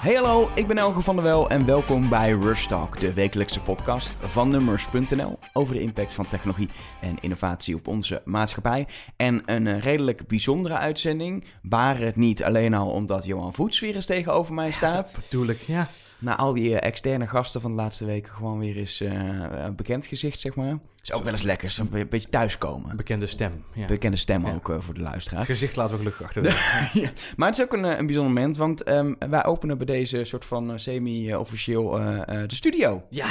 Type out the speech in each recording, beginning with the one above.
Hey hallo, ik ben Elge van der Wel en welkom bij Rush Talk, de wekelijkse podcast van Numbers.nl over de impact van technologie en innovatie op onze maatschappij. En een eh, redelijk bijzondere uitzending, waar het niet alleen al omdat Johan Voets weer eens tegenover mij staat. Natuurlijk, ja. Na al die eh, externe gasten van de laatste weken gewoon weer eens eh, een bekend gezicht, zeg maar. Is ook wel eens lekker, zo een beetje thuiskomen. Bekende stem. Ja. Bekende stem ook eh, voor de luisteraar. Het gezicht laten we gelukkig achter. ja, maar het is ook een, een bijzonder moment, want ehm, wij openen bij deze soort van semi-officieel de studio. ja,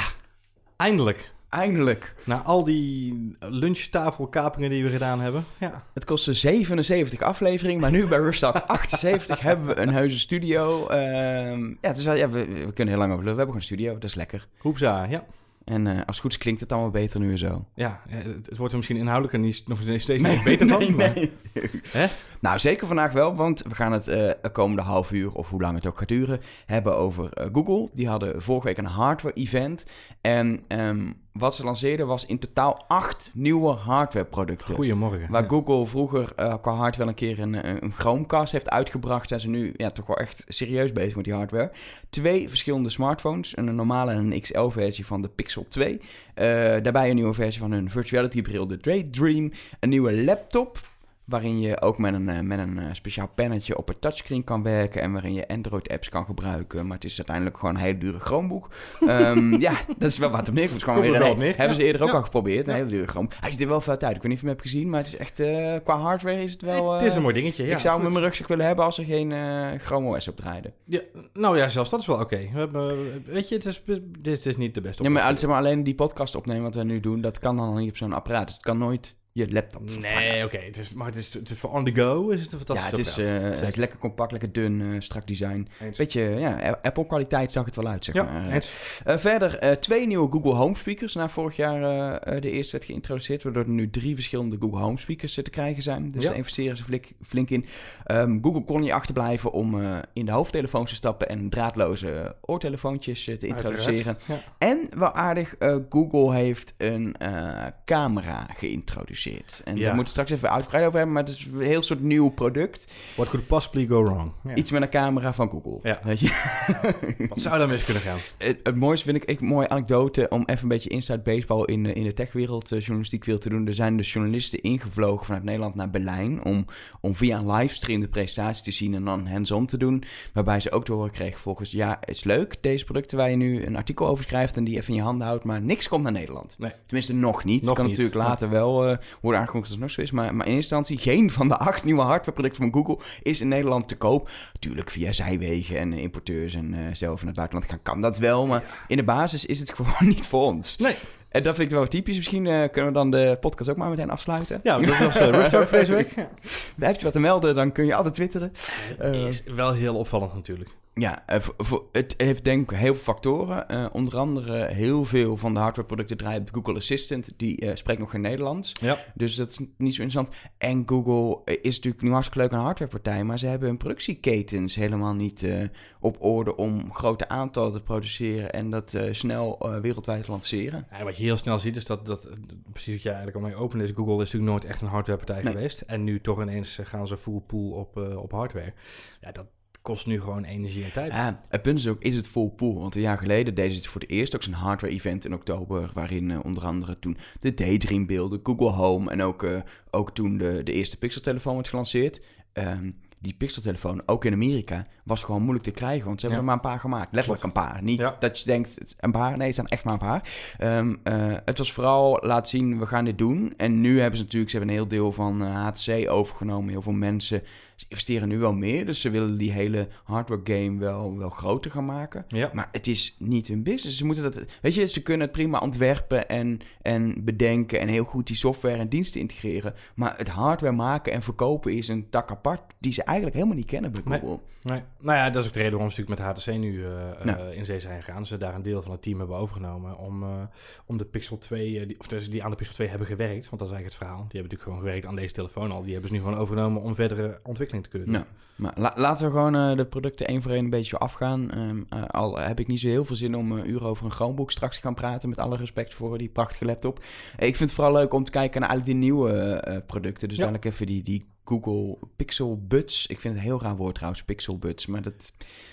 eindelijk. Eindelijk. Na al die lunchtafelkapingen die we gedaan hebben. Ja. Het kostte 77 afleveringen, maar nu bij Rustalk 78 hebben we een heuse studio. Ehm, ja, het is wel, ja we, we kunnen heel lang over. We hebben gewoon een studio, dat is lekker. Hoepsa, ja. En eh, als het goed is klinkt het allemaal beter nu en zo. Ja, het, wordt er misschien inhoudelijker niet, nog steeds niet beter van. nee, maar- nee. Hè? Nou, zeker vandaag wel, want we gaan het de komende half uur, of hoe lang het ook gaat duren, hebben over eh, Google. Die hadden vorige week een hardware-event. En ehm, wat ze lanceerden was in totaal acht nieuwe hardware-producten. Goedemorgen. Waar Ja. Google vroeger eh, qua hardware een keer een, een Chromecast heeft uitgebracht, zijn ze nu ja, toch wel echt serieus bezig met die hardware. Twee verschillende smartphones, een normale en een XL-versie van de Pixel 2. Eh, daarbij een nieuwe versie van hun virtuality-bril, de Daydream. Een nieuwe laptop, waarin je ook met een, eh, met een eh, speciaal pennetje op het touchscreen kan werken en waarin je Android-apps kan gebruiken. Maar het is uiteindelijk gewoon een hele dure Chromebook. Ehm, ja, dat is wel wat op neerkomt. Gewoon weer er neer, Hebben ze eerder ook Ja. al geprobeerd, een Ja. hele dure Chromebook. Hij ziet er wel vet uit. Ik weet niet of je hem hebt gezien, maar het is echt, eh, qua hardware is het wel... het is een mooi dingetje. Ja, ik zou hem in mijn rugzak willen hebben als er geen eh Chrome OS op draaide. Ja, nou ja, zelfs dat is wel oké. We hebben, weet je, het is, dit is niet de beste Ja, maar, oplossing. zeg maar alleen die podcast opnemen wat we nu doen, dat kan dan nog niet op zo'n apparaat. Dus het kan nooit je laptop. Nee, oké. het is, maar het is, het is voor on the go. Is het een Ja, fantastisch het is, eh, het is lekker compact, lekker dun, eh, strak design. Eens. Beetje, ja, Apple-kwaliteit zag het wel uit, zeg Ja, maar. Eh, verder twee nieuwe Google Home speakers. Na vorig jaar de eerste werd geïntroduceerd, waardoor er nu drie verschillende Google Home speakers te krijgen zijn. Dus Ja. daar investeren ze flink, flink in. Ehm, Google kon niet achterblijven om in de hoofdtelefoons te stappen en draadloze oortelefoontjes te introduceren. Ja. En wel aardig, Google heeft een camera geïntroduceerd. En Ja. daar moeten we straks even uitgebreid over hebben, maar het is een heel soort nieuw product. What could possibly go wrong? Ja. Iets met een camera van Google. Ja. Weet je? Wat zou daar mis kunnen gaan? Het, het mooiste vind ik, ik een mooie anekdote om even een beetje inside baseball in, de- in de techwereld, eh, journalistiek wereld te doen. Er zijn dus journalisten ingevlogen vanuit Nederland naar Berlijn om, om via een livestream de presentatie te zien en dan hands-on te doen. Waarbij ze ook te horen kregen volgens, ja, het is leuk, deze producten waar je nu een artikel over schrijft en die even in je handen houdt, maar niks komt naar Nederland. Nee. Tenminste, nog niet. Nog kan niet. natuurlijk later wel eh, worden aangekondigd als het nog zo is, maar, maar in eerste instantie geen van de acht nieuwe hardwareproducten van Google is in Nederland te koop. Natuurlijk via zijwegen en eh, importeurs en eh, zelf naar het buitenland gaan kan dat wel, maar in de basis is het gewoon niet voor ons. Nee. En dat vind ik wel typisch. Misschien eh, kunnen we dan de podcast ook maar meteen afsluiten. Ja, dat was uh, deze week. Heb je wat te melden, dan kun je altijd twitteren. Eh, is wel heel opvallend natuurlijk. Ja, eh, het heeft denk ik heel veel factoren. Eh, onder andere heel veel van de hardwareproducten draaien op Google Assistant. Die eh, spreekt nog geen Nederlands. Ja. Dus dat is niet zo interessant. En Google is natuurlijk nu hartstikke leuk een hardwarepartij. Maar ze hebben hun productieketens helemaal niet op orde om grote aantallen te produceren. En dat snel wereldwijd lanceren. Ja, wat je heel snel ziet is dat, dat precies wat jij eigenlijk al mee opende is, Google is natuurlijk nooit echt een hardwarepartij Nee. geweest. En nu toch ineens gaan ze full pool op, op hardware. Ja, dat kost nu gewoon energie en tijd. Ja, het punt is ook, is het full pool? Want een jaar geleden deden ze het voor het eerst ook zo'n hardware-event in oktober, waarin eh, onder andere toen de Daydream beelden, Google Home en ook, eh, ook toen de, de eerste Pixel-telefoon werd gelanceerd. Ehm, die Pixel-telefoon, ook in Amerika, was gewoon moeilijk te krijgen, want ze hebben Ja. er maar een paar gemaakt. Letterlijk een paar. Niet Ja. dat je denkt, een paar, nee, het zijn echt maar een paar. Ehm, eh, het was vooral laten zien, we gaan dit doen. En nu hebben ze natuurlijk, ze hebben een heel deel van HTC overgenomen. Heel veel mensen ze investeren nu wel meer, dus ze willen die hele hardware game wel, wel groter gaan maken. Ja. Maar het is niet hun business. Ze moeten dat, weet je, ze kunnen het prima ontwerpen en, en bedenken en heel goed die software en diensten integreren. Maar het hardware maken en verkopen is een tak apart die ze eigenlijk helemaal niet kennen bij Nee. Google. Nee. Nou ja, dat is ook de reden waarom ze natuurlijk met HTC nu eh, eh, Nou. in zee zijn gegaan. Ze daar een deel van het team hebben overgenomen om, eh, om de Pixel 2, eh, die, of dus die aan de Pixel 2 hebben gewerkt. Want dat is eigenlijk het verhaal. Die hebben natuurlijk gewoon gewerkt aan deze telefoon al. Die hebben ze nu gewoon overgenomen om verdere ontwikkeling te kunnen doen. Nou, maar la- laten we gewoon eh, de producten één voor één een beetje afgaan. Ehm, eh, al heb ik niet zo heel veel zin om een uur over een Chromebook straks te gaan praten. Met alle respect voor die prachtige laptop. Eh, ik vind het vooral leuk om te kijken naar al die nieuwe eh, producten. Dus Ja. dadelijk even die, die Google Pixel Buds. Ik vind het een heel raar woord trouwens, Pixel Buds. Maar dat,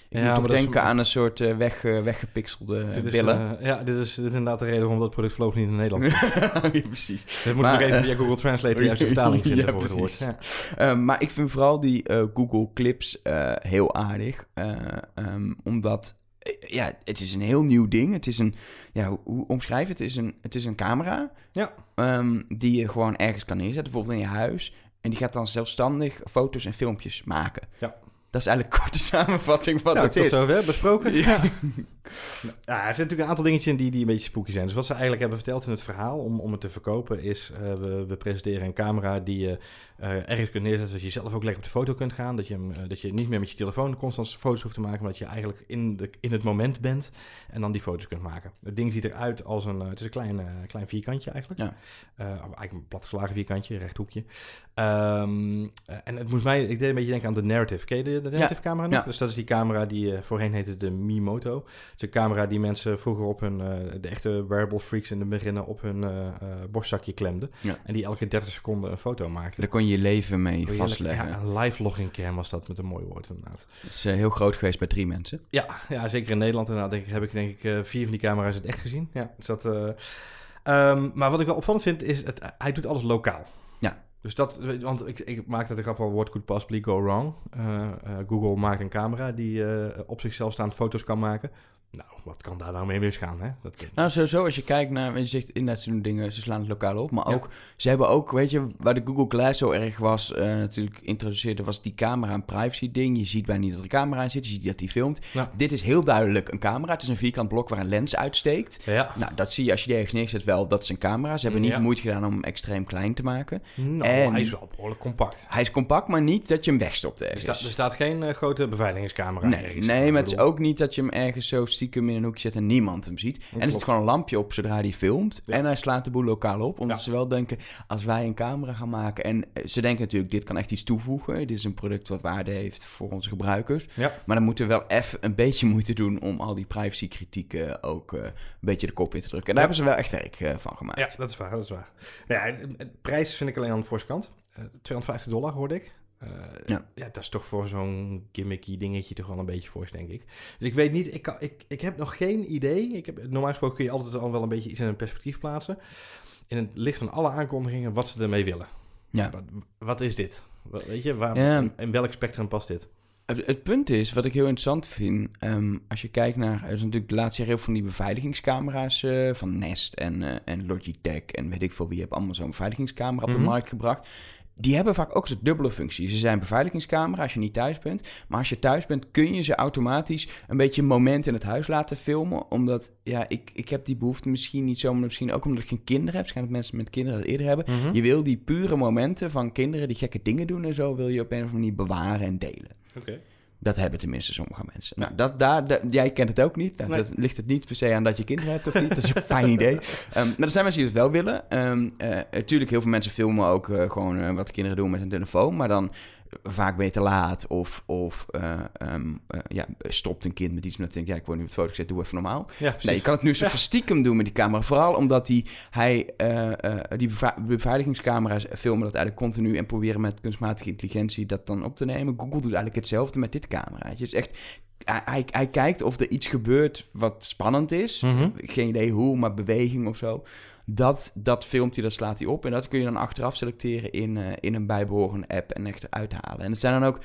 ik Ja, moet dat is- denken aan een soort eh, weg, eh, weggepixelde Dit is, billen. eh, ja, dit is, dit is inderdaad de reden waarom dat product voorlopig niet in Nederland komt. Ja, precies. Dus moet nog even via Google Translate de juiste vertaling vinden Ja, voor het woord. precies. Ja. Maar ik vind vooral die Google Clips heel aardig. eh, ehm, omdat, ja, het is een heel nieuw ding. Het is een, ja, hoe, omschrijf je het? Het is een, het is een camera Ja. ehm, die je gewoon ergens kan neerzetten, bijvoorbeeld in je huis. En die gaat dan zelfstandig foto's en filmpjes maken. Ja. Dat is eigenlijk een korte samenvatting van wat nou, het tot is. zover besproken. Ja. Ja, er zitten natuurlijk een aantal dingetjes in die, die een beetje spooky zijn. Dus wat ze eigenlijk hebben verteld in het verhaal om, om het te verkopen is... eh, we, we presenteren een camera die je eh, ergens kunt neerzetten... zodat je zelf ook lekker op de foto kunt gaan. Dat je, hem, eh, dat je niet meer met je telefoon constant foto's hoeft te maken... maar dat je eigenlijk in, de, in het moment bent en dan die foto's kunt maken. Het ding ziet eruit als een... eh, het is een klein, klein vierkantje eigenlijk. Ja. Eigenlijk een platgeslagen vierkantje, rechthoekje. Ehm, eh, en het moest mij... Ik deed een beetje denken aan de Narrative. Ken je de, de Narrative camera nog? Ja. Dus dat is die camera die voorheen heette de Mimoto. Het is een camera die mensen vroeger op hun, de echte wearable freaks in de beginnen, op hun borstzakje klemden. En die elke 30 seconden een foto maakten. Daar kon je je leven mee vastleggen. Ja, een live logging cam was dat met een mooi woord inderdaad. Het is eh, heel groot geweest bij drie mensen. Ja, ja zeker in Nederland inderdaad denk ik, heb ik denk ik eh, vier van die camera's in het echt gezien. Ja, dus dat, eh, ehm, maar wat ik wel opvallend vind is, het, hij doet alles lokaal. Ja. Dus dat, want ik, ik maakte de grap al, what could possibly go wrong? Google maakt een camera die op zichzelf staand foto's kan maken. Nou, wat kan daar nou mee misgaan, hè? Dat, Nou, sowieso, als je kijkt naar, je zegt inderdaad, ze doen dingen, ze slaan het lokaal op. Maar Ja. ook, ze hebben ook, weet je, waar de Google Glass zo erg was, eh, natuurlijk introduceerde, was die camera een privacy ding. Je ziet bijna niet dat er een camera in zit, je ziet dat die filmt. Ja. Dit is heel duidelijk een camera. Het is een vierkant blok waar een lens uitsteekt. Ja. Nou, dat zie je als je die ergens neerzet wel, dat is een camera. Ze hebben niet moeite gedaan om hem extreem klein te maken. Nou, En- hij is wel behoorlijk compact. Hij is compact, maar niet dat je hem wegstopt Er, ergens. staat er staat geen eh, grote beveiligingscamera Nee, ergens. nee, maar het is ook niet dat je hem ergens zo stiekem in een hoekje zet en niemand hem ziet. En er zit gewoon een lampje op zodra hij filmt. Ja. En hij slaat de boel lokaal op. Omdat Ja. ze wel denken, als wij een camera gaan maken... En eh, ze denken natuurlijk, dit kan echt iets toevoegen. Dit is een product wat waarde heeft voor onze gebruikers. Ja. Maar dan moeten we wel even een beetje moeite doen... om al die privacykritieken ook eh, een beetje de kop in te drukken. En daar hebben ze wel echt werk eh, van gemaakt. Ja, dat is waar, dat is waar. Nou ja, prijs vind ik alleen aan de voorste kant. Eh, 250 dollar hoorde ik. Eh, Ja. ja. dat is toch voor zo'n gimmicky dingetje toch wel een beetje fors, denk ik. Dus ik weet niet, ik, kan, ik, ik heb nog geen idee. Ik heb, normaal gesproken kun je altijd al wel een beetje iets in een perspectief plaatsen. In het licht van alle aankondigingen wat ze ermee willen. Ja. Wat, wat is dit? Wat, weet je, waar, Ja. in, in welk spectrum past dit? Het, het punt is, wat ik heel interessant vind, ehm, als je kijkt naar, er is natuurlijk de laatste jaar heel veel van die beveiligingscamera's eh, van Nest en, eh, en Logitech en weet ik veel wie, heeft allemaal zo'n beveiligingscamera op Mhm. de markt gebracht. Die hebben vaak ook zo'n dubbele functie. Ze zijn beveiligingscamera als je niet thuis bent. Maar als je thuis bent, kun je ze automatisch een beetje een moment in het huis laten filmen. Omdat, ja, ik, ik heb die behoefte misschien niet zo, maar misschien ook omdat ik geen kinderen heb. Waarschijnlijk mensen met kinderen dat eerder hebben. Mhm. Je wil die pure momenten van kinderen die gekke dingen doen en zo, wil je op een of andere manier bewaren en delen. Oké. Dat hebben tenminste sommige mensen. Nou, dat, daar, da- jij kent het ook niet. Nou, Nee. Dat ligt het niet per se aan dat je kinderen hebt of niet. Dat is een fijn idee. Ehm, maar er zijn mensen die het wel willen. Ehm eh, natuurlijk, heel veel mensen filmen ook eh, gewoon eh, wat kinderen doen met een telefoon. Maar dan vaak ben je te laat. Of, of eh, ehm, eh, ja, stopt een kind met iets. Omdat je denkt, ja, ik word nu op het foto gezet, doe even normaal. Ja. Nee, je kan het nu zo stiekem doen met die camera. Vooral omdat die, hij, eh, eh, die beveiligingscamera's filmen dat eigenlijk continu... en proberen met kunstmatige intelligentie dat dan op te nemen. Google doet eigenlijk hetzelfde met dit cameraatje. Het is echt... Hij, hij, hij kijkt of er iets gebeurt wat spannend is. Mhm. Geen idee hoe, maar beweging of zo. Dat, dat filmt hij, dat slaat hij op. En dat kun je dan achteraf selecteren in, eh, in een bijbehorende app en echt eruit halen. En het zijn dan ook...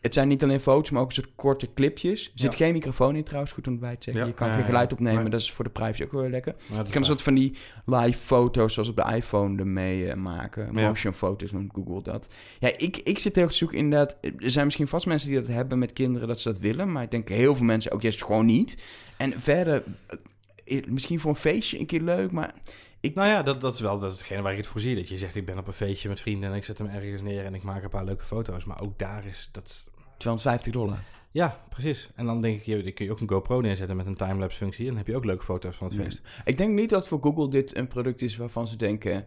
Het zijn niet alleen foto's, maar ook een soort korte clipjes. Er zit Ja. geen microfoon in trouwens, goed om bij te zeggen. Ja. Je kan Ja, geen geluid opnemen, dat is voor de privacy ook wel lekker. Dat Je kan een soort van die live foto's zoals op de iPhone ermee eh, maken. Motion foto's noemt Google dat. Ja, ik, ik zit heel te zoeken inderdaad. Er zijn misschien vast mensen die dat hebben met kinderen dat ze dat willen. Maar ik denk heel veel mensen ook juist gewoon niet. En verder, eh, misschien voor een feestje een keer leuk, maar... Ik, Nou ja, dat, dat is wel dat is hetgene waar ik het voor zie. Dat je zegt, ik ben op een feestje met vrienden en ik zet hem ergens neer en ik maak een paar leuke foto's. Maar ook daar is dat... 250 dollar. Ja, precies. En dan denk ik, je- kun je ook een GoPro neerzetten met een timelapse functie. En dan heb je ook leuke foto's van het Nee. feest. Ik denk niet dat voor Google dit een product is waarvan ze denken...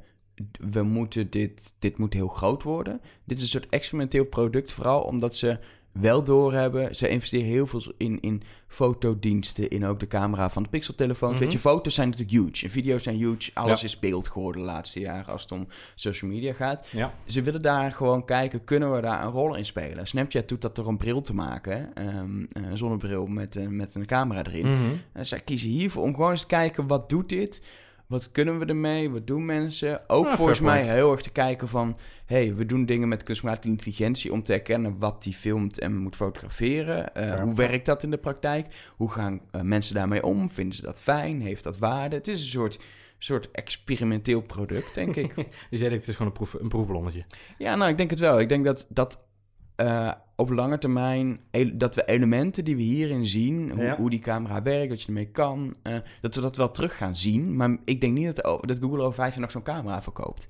we moeten dit, dit moet heel groot worden. Dit is een soort experimenteel product, vooral omdat ze wel doorhebben. Ze investeren heel veel in, in fotodiensten, in ook de camera van de pixeltelefoon. Mhm. Weet je, foto's zijn natuurlijk huge. En video's zijn huge. Alles Ja. is beeld geworden de laatste jaren als het om social media gaat. Ja. Ze willen daar gewoon kijken, kunnen we daar een rol in spelen? Snapchat doet dat door een bril te maken. hè? Ehm, een zonnebril met, een- met een camera erin. Mhm. En zij kiezen hiervoor om gewoon eens te kijken, wat doet dit? Wat kunnen we ermee? Wat doen mensen? Ook Ja, volgens mij point. heel erg te kijken van... hey, we doen dingen met kunstmatige intelligentie... om te herkennen wat die filmt en moet fotograferen. Eh. Hoe werkt dat in de praktijk? Hoe gaan eh, mensen daarmee om? Vinden ze dat fijn? Heeft dat waarde? Het is een soort, soort experimenteel product, denk ik. Dus jij denkt het is gewoon een, proef, een proefballonnetje. Ja, nou, ik denk het wel. Ik denk dat, dat eh, op lange termijn... dat we elementen die we hierin zien... hoe, Ja. hoe die camera werkt, wat je ermee kan... eh, dat we dat wel terug gaan zien. Maar ik denk niet dat, o- dat Google over vijf jaar nog zo'n camera verkoopt.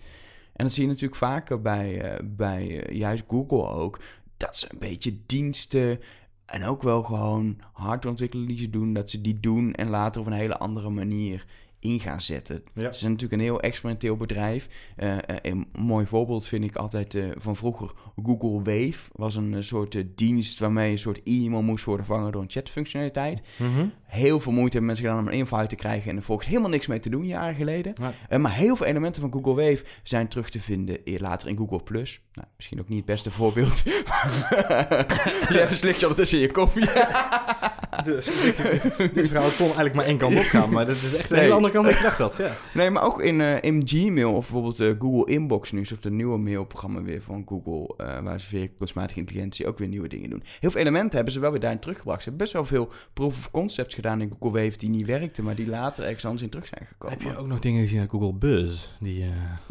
En dat zie je natuurlijk vaker bij, eh, bij juist Google ook... dat ze een beetje diensten... en ook wel gewoon hardwareontwikkeling die ze doen... dat ze die doen en later op een hele andere manier in gaan zetten. Ja. Ze zijn natuurlijk een heel experimenteel bedrijf. Eh, eh, een mooi voorbeeld vind ik altijd eh, van vroeger. Google Wave was een soort dienst waarmee een soort e-mail moest worden vervangen door een chatfunctionaliteit. Mhm. Heel veel moeite hebben mensen gedaan om een invite te krijgen en er volgens helemaal niks mee te doen jaren geleden. Ja. Maar heel veel elementen van Google Wave zijn terug te vinden later in Google Plus. Nou, misschien ook niet het beste voorbeeld. je even slikt je ondertussen in je koffie. Dus dit, dit verhaal kon eigenlijk maar één kant op gaan, maar dat is echt een Nee. hele andere kant dan ik dacht dat. Ja. Nee, maar ook in, eh, in Gmail of bijvoorbeeld eh, Google Inbox nu, of de nieuwe mailprogramma weer van Google, eh, waar ze via kunstmatige intelligentie ook weer nieuwe dingen doen. Heel veel elementen hebben ze wel weer daarin teruggebracht. Ze hebben best wel veel proof of concepts gedaan in Google Wave die niet werkten, maar die later ergens anders in terug zijn gekomen. Heb je ook nog dingen gezien uit Google Buzz? Die,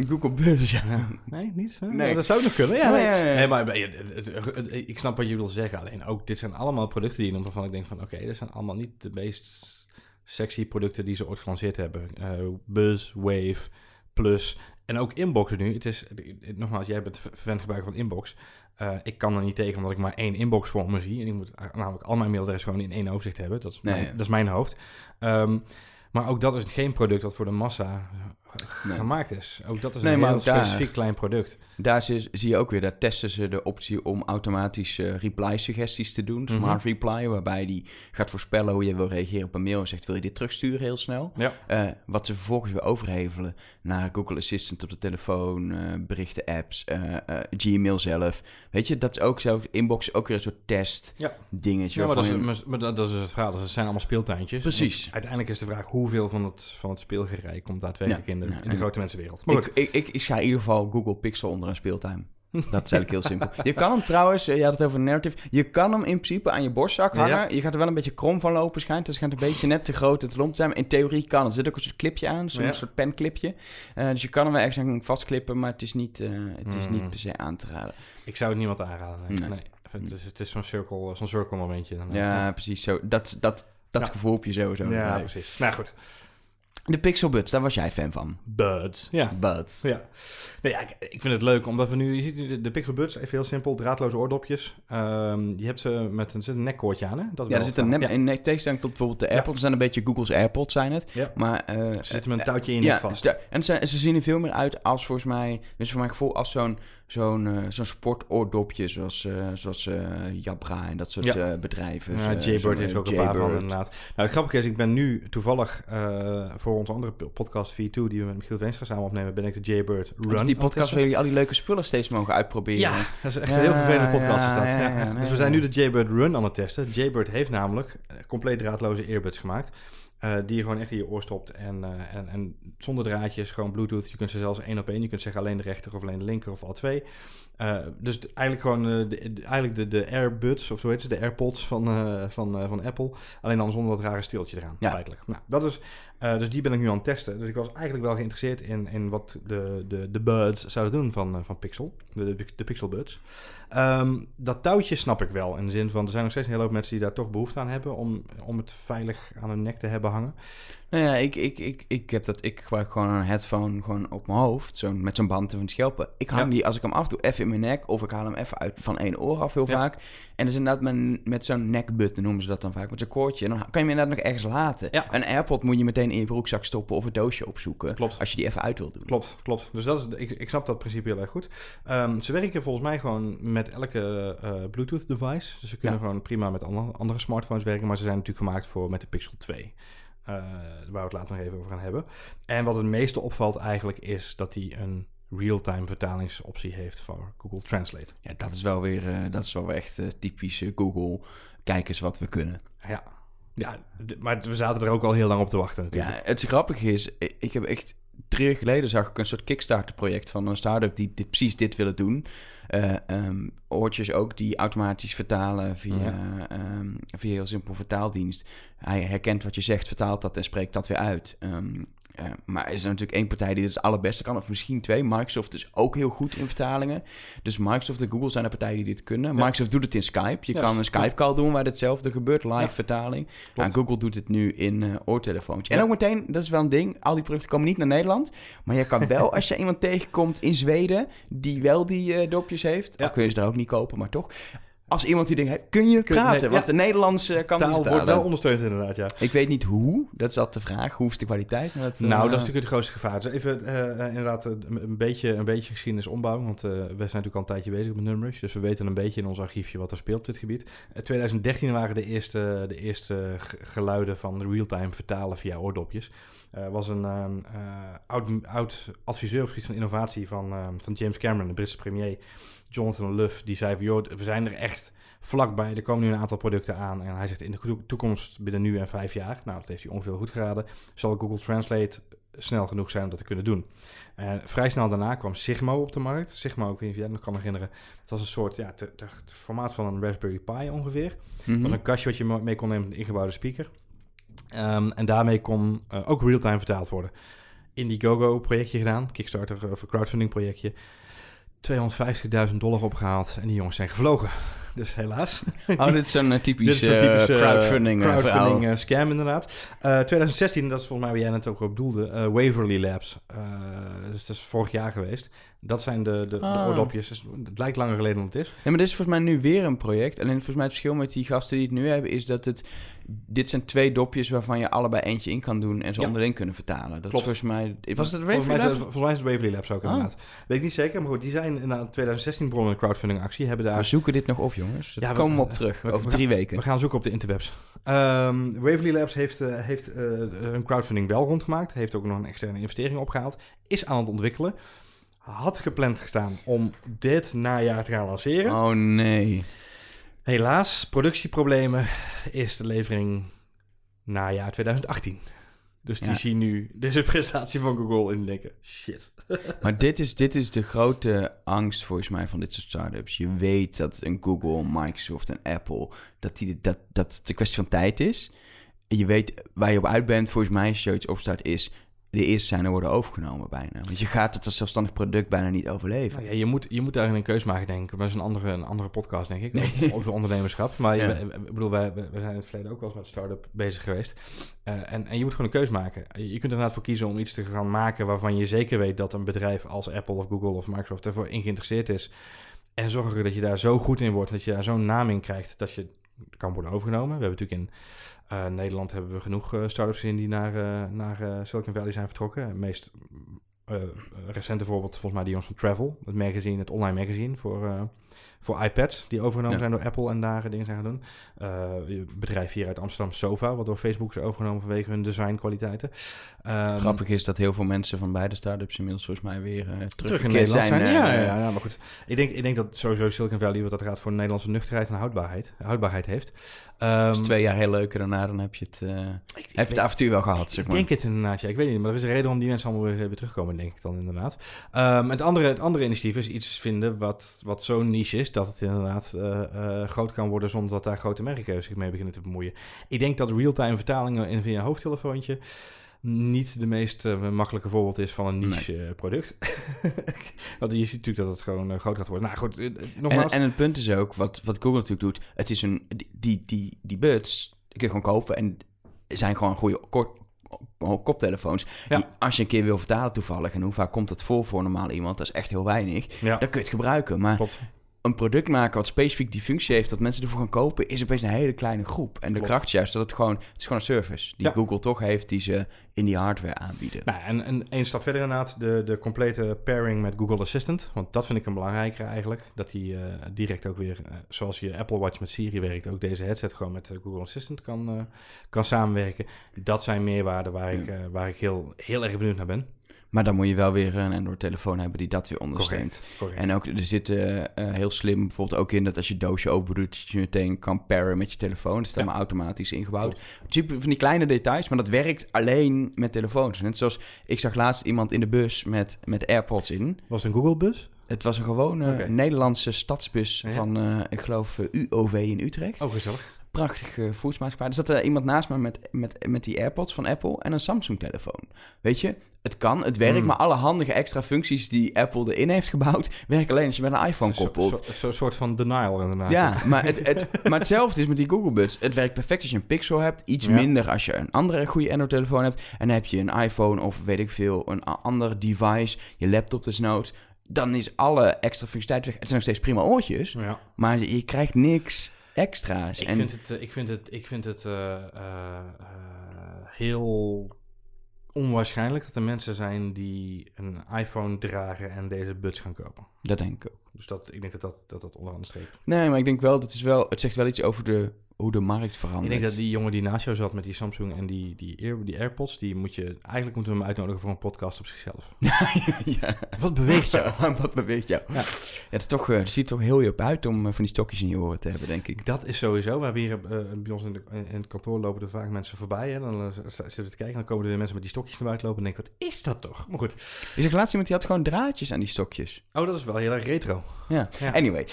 Google Buzz, ja. Nee, niet? Nee. Dat zou nog kunnen. Ja, nee. maar ik snap wat je wil zeggen. Alleen ook, dit zijn allemaal producten die je noemt waarvan ik denk van... Oké, dit zijn allemaal niet de meest sexy producten die ze ooit gelanceerd hebben. Eh, Buzz, Wave, Plus en ook Inbox nu. Het is, nogmaals, jij bent verwend gebruiker van Inbox. Eh, ik kan er niet tegen omdat ik maar één inbox voor me zie. En ik moet namelijk al mijn mailadressen gewoon in één overzicht hebben. Dat is, Nee, mijn, ja. dat is mijn hoofd. Ehm, maar ook dat is geen product dat voor de massa Nee. gemaakt is. Ook dat is Nee, een maar heel ook daar- specifiek klein product. Daar zie, zie je ook weer, daar testen ze de optie om automatisch eh, reply-suggesties te doen. Mhm. Smart reply, waarbij die gaat voorspellen hoe je wil reageren op een mail en zegt, wil je dit terugsturen heel snel? Ja. Eh, wat ze vervolgens weer overhevelen naar Google Assistant op de telefoon, eh, berichten, apps, Gmail zelf. Weet je, dat is ook zo. Inbox is ook weer een soort test Ja. dingetje. Ja, maar dat, is, maar, maar dat is het verhaal. Dat zijn allemaal speeltuintjes. Precies. Want Uiteindelijk is de vraag hoeveel van het, van het speelgerij komt daadwerkelijk in, de, in de grote mensenwereld. Maar ik, ik, ik, ik scha in ieder geval Google Pixel onder een speeltuin. Dat is eigenlijk heel simpel. Je kan hem trouwens, eh, je had het over narrative, je kan hem in principe aan je borstzak Ja. hangen. Je gaat er wel een beetje krom van lopen schijnt. Dus het schijnt een beetje net te groot en te lomp te zijn. Maar in theorie kan het. Er zit ook een soort clipje aan, zo'n Ja. soort penclipje. Eh, dus je kan hem wel ergens aan vastklippen, maar het is niet, eh, het is Mm. niet per se aan te raden. Ik zou het niemand aanraden. Nee. Nee. Nee. Het is, het is zo'n circle, zo'n circle momentje. Dan Ja, precies zo. Dat, dat, dat Ja. gevoel heb je sowieso. ja, precies. Nou goed. De Pixel Buds, daar was jij fan van. Buds. Ja. Buds. Ja. Nee, ja, ik, ik vind het leuk, omdat we nu... Je ziet nu de, de Pixel Buds, even heel simpel, draadloze oordopjes. Ehm, je hebt ze met een, zit een nekkoordje aan, hè? Dat Ja, er zit een nep, in tegenstelling tot bijvoorbeeld de AirPods. Ze zijn een beetje Google's AirPods, zijn het. Ja. Maar, eh, Ze zitten met een touwtje in je nek vast. sta- En ze, ze zien er veel meer uit als volgens mij, dus voor mijn gevoel, als zo'n zo'n eh, zo'n sportoordopje zoals, eh zoals eh, Jabra en dat soort Ja. bedrijven. Ja, Jaybird heeft ook een paar van inderdaad. Nou, het grappige is, ik ben nu toevallig voor onze andere podcast V2, die we met Michiel Veenstra samen opnemen, ben ik de Jaybird Run. Dus die podcast waar jullie al die leuke spullen steeds mogen uitproberen. Ja, dat is echt Ja, een heel vervelende podcast is dat. dus we zijn nu de Jaybird Run aan het testen. Jaybird heeft namelijk compleet draadloze earbuds gemaakt. Eh, die je gewoon echt in je oor stopt en, eh, en, en zonder draadjes, gewoon bluetooth. Je kunt ze zelfs één op één. Je kunt zeggen alleen de rechter of alleen de linker of alle twee. Eh, dus eigenlijk gewoon de, de- eigenlijk de, de AirBuds, of zo heet ze, de AirPods van, van, van Apple. Alleen dan zonder dat rare stiltje eraan, Ja. feitelijk. Nou, dat is, eh, dus die ben ik nu aan het testen. Dus ik was eigenlijk wel geïnteresseerd in, in wat de, de, de buds zouden doen van, eh, van Pixel. De, de, Pixel Buds. Ehm, dat touwtje snap ik wel. In de zin van, er zijn nog steeds een hele hoop mensen die daar toch behoefte aan hebben... om, om het veilig aan hun nek te hebben hangen. Nou ja, ik, ik, ik, ik heb dat. Ik gebruik gewoon een headphone gewoon op mijn hoofd. Zo met zo'n band van schelpen. Ik hang Ja. die, als ik hem afdoe, even in mijn nek. Of ik haal hem even uit van één oor af heel Ja. vaak. En dat is inderdaad met, met zo'n nekbutton noemen ze dat dan vaak. Met zo'n koordje. En dan kan je hem inderdaad nog ergens laten. Ja. Een AirPod moet je meteen in je broekzak stoppen of een doosje opzoeken. Klopt. Als je die even uit wil doen. Klopt, klopt. Dus dat is, ik, ik snap dat principe heel erg goed. Ehm, ze werken volgens mij gewoon met elke eh, Bluetooth device. Dus ze kunnen gewoon prima met andere, andere smartphones werken. Maar ze zijn natuurlijk gemaakt voor met de Pixel 2. Eh, waar we het later nog even over gaan hebben. En wat het meeste opvalt eigenlijk is dat hij een real-time vertalingsoptie heeft voor Google Translate. Ja, dat is wel weer, eh, dat is wel echt eh, typisch eh, Google. Kijk eens wat we kunnen. Ja, ja maar we zaten er ook al heel lang op te wachten natuurlijk. Ja, het grappige is, ik heb echt drie jaar geleden zag ik een soort Kickstarter-project van een start-up die dit, precies dit willen doen. Eh, ehm, oortjes ook die automatisch vertalen via, Ja. ehm, via heel simpel vertaaldienst. Hij herkent wat je zegt, vertaalt dat en spreekt dat weer uit. Ehm, eh, maar er is er natuurlijk één partij die het allerbeste kan, of misschien twee. Microsoft is ook heel goed in vertalingen. Dus Microsoft en Google zijn de partijen die dit kunnen. Ja. Microsoft doet het in Skype. Je Ja, kan een. Skype-call doen waar hetzelfde gebeurt, live Ja. vertaling. En Google doet het nu in eh oortelefoontjes. En ook meteen, dat is wel een ding, al die producten komen niet naar Nederland. Maar je kan wel, als je iemand tegenkomt in Zweden die wel die eh, dopjes heeft, al kun je ze daar ook niet kopen, maar toch. Als iemand die denkt, hey, kun je Kun- praten? nee, Want ja. de Nederlands eh, kan Taal wordt vertalen. wel ondersteund inderdaad, ja. Ik weet niet hoe, dat is altijd de vraag. Hoe is de kwaliteit? Nou, eh, dat is natuurlijk het grootste gevaar. Dus even eh, eh, inderdaad een, een beetje, een beetje geschiedenis ombouwen. Want eh, we zijn natuurlijk al een tijdje bezig met Numrush. Dus we weten een beetje in ons archiefje wat er speelt op dit gebied. Eh, 2013 waren de eerste, de eerste ge- geluiden van real-time vertalen via oordopjes. Er was een ehm, eh, oud, oud adviseur op het gebied van innovatie van, ehm, van James Cameron, de Britse premier, Jonathan Luff. Die zei van, joh, we zijn er echt vlakbij. Er komen nu een aantal producten aan. En hij zegt in de toe- toekomst, binnen nu en vijf jaar, nou dat heeft hij ongeveer goed geraden, zal Google Translate snel genoeg zijn om dat te kunnen doen. En vrij snel daarna kwam Sigmo op de markt. Sigmo, ik weet niet of jij nog kan herinneren. Het was een soort, ja, het formaat van een Raspberry Pi ongeveer. Het was een kastje wat je mee kon nemen met een ingebouwde speaker. Ehm, en daarmee kon eh, ook real-time vertaald worden. Indiegogo projectje gedaan, Kickstarter eh, of een crowdfunding projectje. 250.000 dollar opgehaald en die jongens zijn gevlogen. Dus helaas. Oh, dit is zo'n eh, typisch, Dit is zo'n eh, typisch eh, crowdfunding, crowdfunding scam inderdaad. Eh 2016, dat is volgens mij waar jij net ook op doelde, Waverly Labs. Dus dat is vorig jaar geweest. Dat zijn de, de, de Ah. oordopjes. Dus het lijkt langer geleden dan het is. Nee, maar dit is volgens mij nu weer een project. Alleen volgens mij het verschil met die gasten die het nu hebben... is dat het... Dit zijn twee dopjes waarvan je allebei eentje in kan doen... en ze Ja. onderling kunnen vertalen. Dat Klopt. is volgens mij... Was het volgens mij, is Raven het- volgens mij is het Waverly Labs ook Ah. inderdaad. Weet ik niet zeker, maar goed, die zijn in 2016 begonnen met een crowdfunding actie. Hebben We daar zoeken dit nog op, jongens. Daar Ja, we- komen we op terug. we- over we- drie weken. We gaan zoeken op de interwebs. Ehm Waverly Labs heeft, eh, heeft eh, hun crowdfunding wel rondgemaakt. Heeft ook nog een externe investering opgehaald. Is aan het ontwikkelen. Had gepland gestaan om dit najaar te gaan lanceren. Oh nee. Helaas, productieproblemen. Eerste levering najaar 2018. Dus die Ja. zien nu deze presentatie van Google en denken, shit. Maar dit is, dit is de grote angst volgens mij van dit soort startups. Je weet dat een Google, Microsoft en Apple... dat, die, dat, dat het een kwestie van tijd is. En je weet waar je op uit bent. Volgens mij als je zoiets opstart is... de eerste zijn er worden overgenomen bijna. Want je gaat het als zelfstandig product bijna niet overleven. Nou ja, je, moet, je moet daarin een keus maken, denk ik. Maar dat is een andere, een andere podcast, denk ik. over- Over ondernemerschap. Maar Ja. je- ik bedoel, wij, wij zijn in het verleden ook wel eens met start-up bezig geweest. Eh, en, en je moet gewoon een keus maken. Je je kunt er inderdaad voor kiezen om iets te gaan maken... waarvan je zeker weet dat een bedrijf als Apple of Google of Microsoft... ervoor in geïnteresseerd is. En zorgen dat je daar zo goed in wordt... dat je daar zo'n naam in krijgt dat je kan worden overgenomen. We hebben natuurlijk in eh, Nederland hebben we genoeg eh, start-ups gezien... die naar, eh, naar Silicon Valley zijn vertrokken. Het meest recente voorbeeld volgens mij die jongens van Travel. Het magazine, het online magazine voor, voor iPads. Die overgenomen Ja. zijn door Apple en daar dingen zijn gaan doen. Eh, bedrijf hier uit Amsterdam, Sova, wat door Facebook is overgenomen vanwege hun designkwaliteiten. Ehm, Grappig is dat heel veel mensen van beide startups inmiddels volgens mij weer eh terug, terug in Nederland zijn. eh, ja, ja, ja, ja, maar goed. Ik denk, ik denk dat sowieso Silicon Valley, wat dat gaat voor Nederlandse nuchterheid en houdbaarheid, houdbaarheid heeft. Als twee jaar heel leuk en daarna dan heb je het, eh, ik- ik heb je het avontuur wel gehad, zeg Ik maar. denk het inderdaad, ja. Ik weet niet, maar er is een reden waarom die mensen allemaal weer, weer terugkomen, denk ik dan inderdaad. Ehm, het, andere, het andere initiatief is iets vinden wat, wat zo niche is dat het inderdaad eh, eh, groot kan worden zonder dat daar grote merken zich mee beginnen te bemoeien. Ik denk dat real-time vertalingen in via een hoofdtelefoontje niet de meest eh, makkelijke voorbeeld is van een niche product. Want je ziet natuurlijk dat het gewoon groot gaat worden. Nou goed, eh, En, nogmaals. en het punt is ook, wat, wat Google natuurlijk doet, het is een, die, die, die, buds, die kun je gewoon kopen en zijn gewoon goede, kort, koptelefoons. Ja. Die, als je een keer wil vertalen toevallig, en hoe vaak komt dat voor voor normaal iemand? Dat is echt heel weinig. Ja, Dan kun je het gebruiken. Maar klopt. Een product maken wat specifiek die functie heeft, dat mensen ervoor gaan kopen, is opeens een hele kleine groep. En de Klopt. kracht is juist dat het gewoon, het is gewoon een service die Ja. Google toch heeft, die ze in die hardware aanbieden. Nou, en, en één stap verder inderdaad, de, de complete pairing met Google Assistant. Want dat vind ik een belangrijker eigenlijk. Dat die eh, direct ook weer, eh, zoals je Apple Watch met Siri werkt, ook deze headset gewoon met eh, Google Assistant kan, kan samenwerken. Dat zijn meerwaarden waar ik, Ja. waar ik heel, heel erg benieuwd naar ben. Maar dan moet je wel weer een Android-telefoon hebben die dat weer ondersteunt. correct. En ook, er zit eh, heel slim bijvoorbeeld ook in dat als je doosje open doet, dat je meteen kan pairen met je telefoon. Dat is Ja. helemaal automatisch ingebouwd. Type van die kleine details, maar dat werkt alleen met telefoons. Net zoals, ik zag laatst iemand in de bus met, met AirPods in. Was het een Google bus? Het was een gewone. Nederlandse stadsbus Ja. van, eh, ik geloof, eh, UOV in Utrecht. Oh, gezellig. Prachtige voetsmaatschappij. Er zat er iemand naast me met, met, met die AirPods van Apple en een Samsung-telefoon. Weet je, het kan, het werkt, Hmm. maar alle handige extra functies die Apple erin heeft gebouwd, werken alleen als je met een iPhone Zo'n koppelt. zo, zo, soort van denial inderdaad. Ja, maar, het, het, maar hetzelfde is met die Google Buds. Het werkt perfect als je een Pixel hebt. Iets Ja. minder als je een andere goede Android-telefoon hebt. En dan heb je een iPhone of weet ik veel, een ander device. Je laptop desnoods. Dan is alle extra functionaliteit weg. Het zijn nog steeds prima oortjes. ja. Maar je krijgt niks extra's. Ik, en vind het, eh, ik vind het, ik vind het eh, eh, eh, heel onwaarschijnlijk dat er mensen zijn die een iPhone dragen en deze buds gaan kopen. dat denk ik ook. Dus dat, ik denk dat dat, dat, dat onderaan streep. Nee, maar ik denk wel, dat is wel, het zegt wel iets over de, hoe de markt verandert. Ik denk dat die jongen die naast jou zat met die Samsung en die, die, Air, die AirPods, die moet je, eigenlijk moeten we hem uitnodigen voor een podcast op zichzelf. ja. Wat beweegt jou? Wat beweegt jou? Ja. Het, is toch, eh, het ziet er toch heel je op uit om eh, van die stokjes in je oren te hebben, denk ik. Dat is sowieso. We hebben hier eh, bij ons in, de, in het kantoor lopen er vaak mensen voorbij. En dan zitten we te kijken en dan komen er weer mensen met die stokjes naar buiten lopen. En denken, wat is dat toch? Maar goed. Ik zag laatst iemand die had gewoon draadjes aan die stokjes. Oh, dat is wel heel erg retro. Ja. Ja. Anyway,